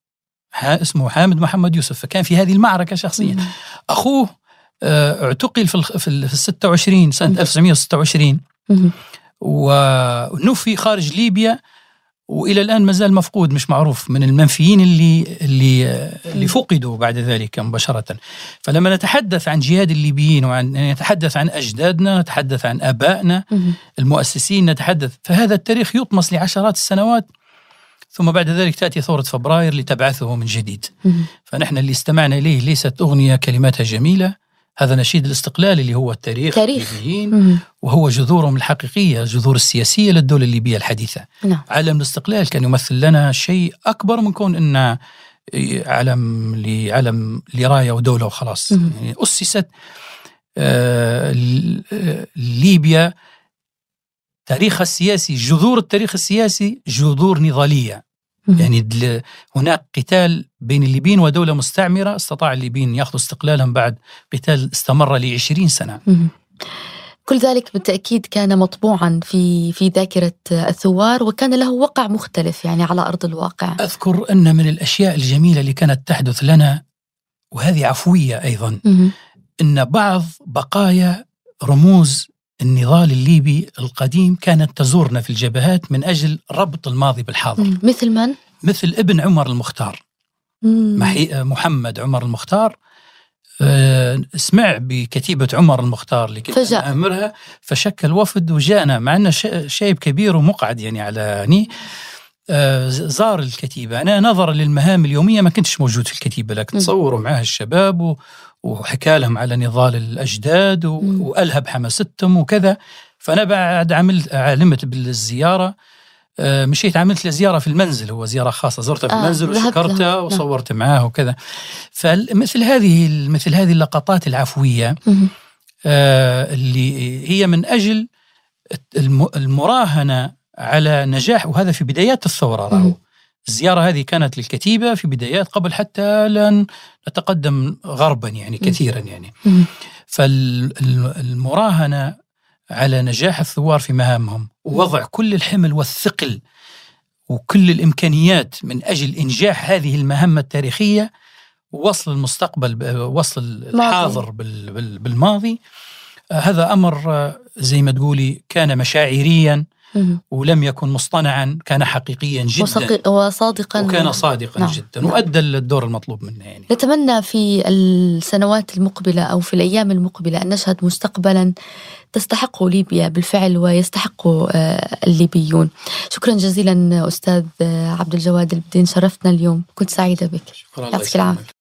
اسمه حامد محمد يوسف فكان في هذه المعركة شخصيا. أخوه اعتقل في في ال 26 سنة 1926 ونفي خارج ليبيا وإلى الآن ما زال مفقود مش معروف من المنفيين اللي اللي اللي فقدوا بعد ذلك مباشرة. فلما نتحدث عن جهاد الليبيين وعن نتحدث عن أجدادنا نتحدث عن آبائنا المؤسسين نتحدث فهذا التاريخ يطمس لعشرات السنوات ثم بعد ذلك تأتي ثورة فبراير لتبعثه من جديد. فنحن اللي استمعنا إليه ليست أغنية كلماتها جميلة. هذا نشيد الاستقلال اللي هو التاريخ تاريخ. وهو جذورهم الحقيقية جذور السياسية للدولة الليبية الحديثة. نعم. عالم الاستقلال كان يمثل لنا شيء أكبر من كون أن علم لعلم لراية ودولة وخلاص. يعني أسست آه ليبيا تاريخها السياسي جذور التاريخ السياسي جذور نضالية. يعني هناك قتال بين الليبيين ودولة مستعمرة استطاع الليبيين يأخذوا استقلالهم بعد قتال استمر لعشرين سنة. كل ذلك بالتأكيد كان مطبوعا في في ذاكرة الثوار وكان له وقع مختلف يعني على أرض الواقع. أذكر أن من الأشياء الجميلة اللي كانت تحدث لنا وهذه عفوية أيضا أن بعض بقايا رموز النضال الليبي القديم كانت تزورنا في الجبهات من أجل ربط الماضي بالحاضر. مثل من؟ مثل ابن عمر المختار. محمد عمر المختار. آه، سمع بكتيبة عمر المختار اللي كنت أمرها. فشكل وفد وجاءنا مع أنه شايب كبير ومقعد يعني على يعني زار الكتيبة. أنا نظرا للمهام اليومية ما كنتش موجود في الكتيبة لكن تصوروا معاه الشباب وحكى لهم على نضال الأجداد وألهب حماستهم وكذا. فأنا بعد عملت علمت بالزيارة. آه، مشيت عملت له زيارة في المنزل. هو زيارة خاصة. زرته في آه، المنزل آه وشكرته نعم. وصورت معاه وكذا. فمثل هذه مثل هذه اللقطات العفوية آه اللي هي من أجل المراهنة على نجاح. وهذا في بدايات الثورة راهو. الزيارة هذه كانت للكتيبة في بدايات قبل حتى لن نتقدم غربا يعني كثيرا يعني. فالمراهنة على نجاح الثوار في مهامهم ووضع كل الحمل والثقل وكل الإمكانيات من أجل إنجاح هذه المهمة التاريخية ووصل المستقبل وصل الحاضر بالماضي. هذا أمر زي ما تقولي كان مشاعريا. ولم يكن مصطنعا كان حقيقيا جدا. وصادقا. وكان صادقا نعم. جدا. نعم. وأدى الدور المطلوب منه يعني. نتمنى في السنوات المقبلة أو في الأيام المقبلة أن نشهد مستقبلا تستحقه ليبيا بالفعل ويستحقه آه، الليبيون. شكرا جزيلا أستاذ عبد الجواد البدين شرفتنا اليوم. كنت سعيدة بك. شكرا يعطيك العافية.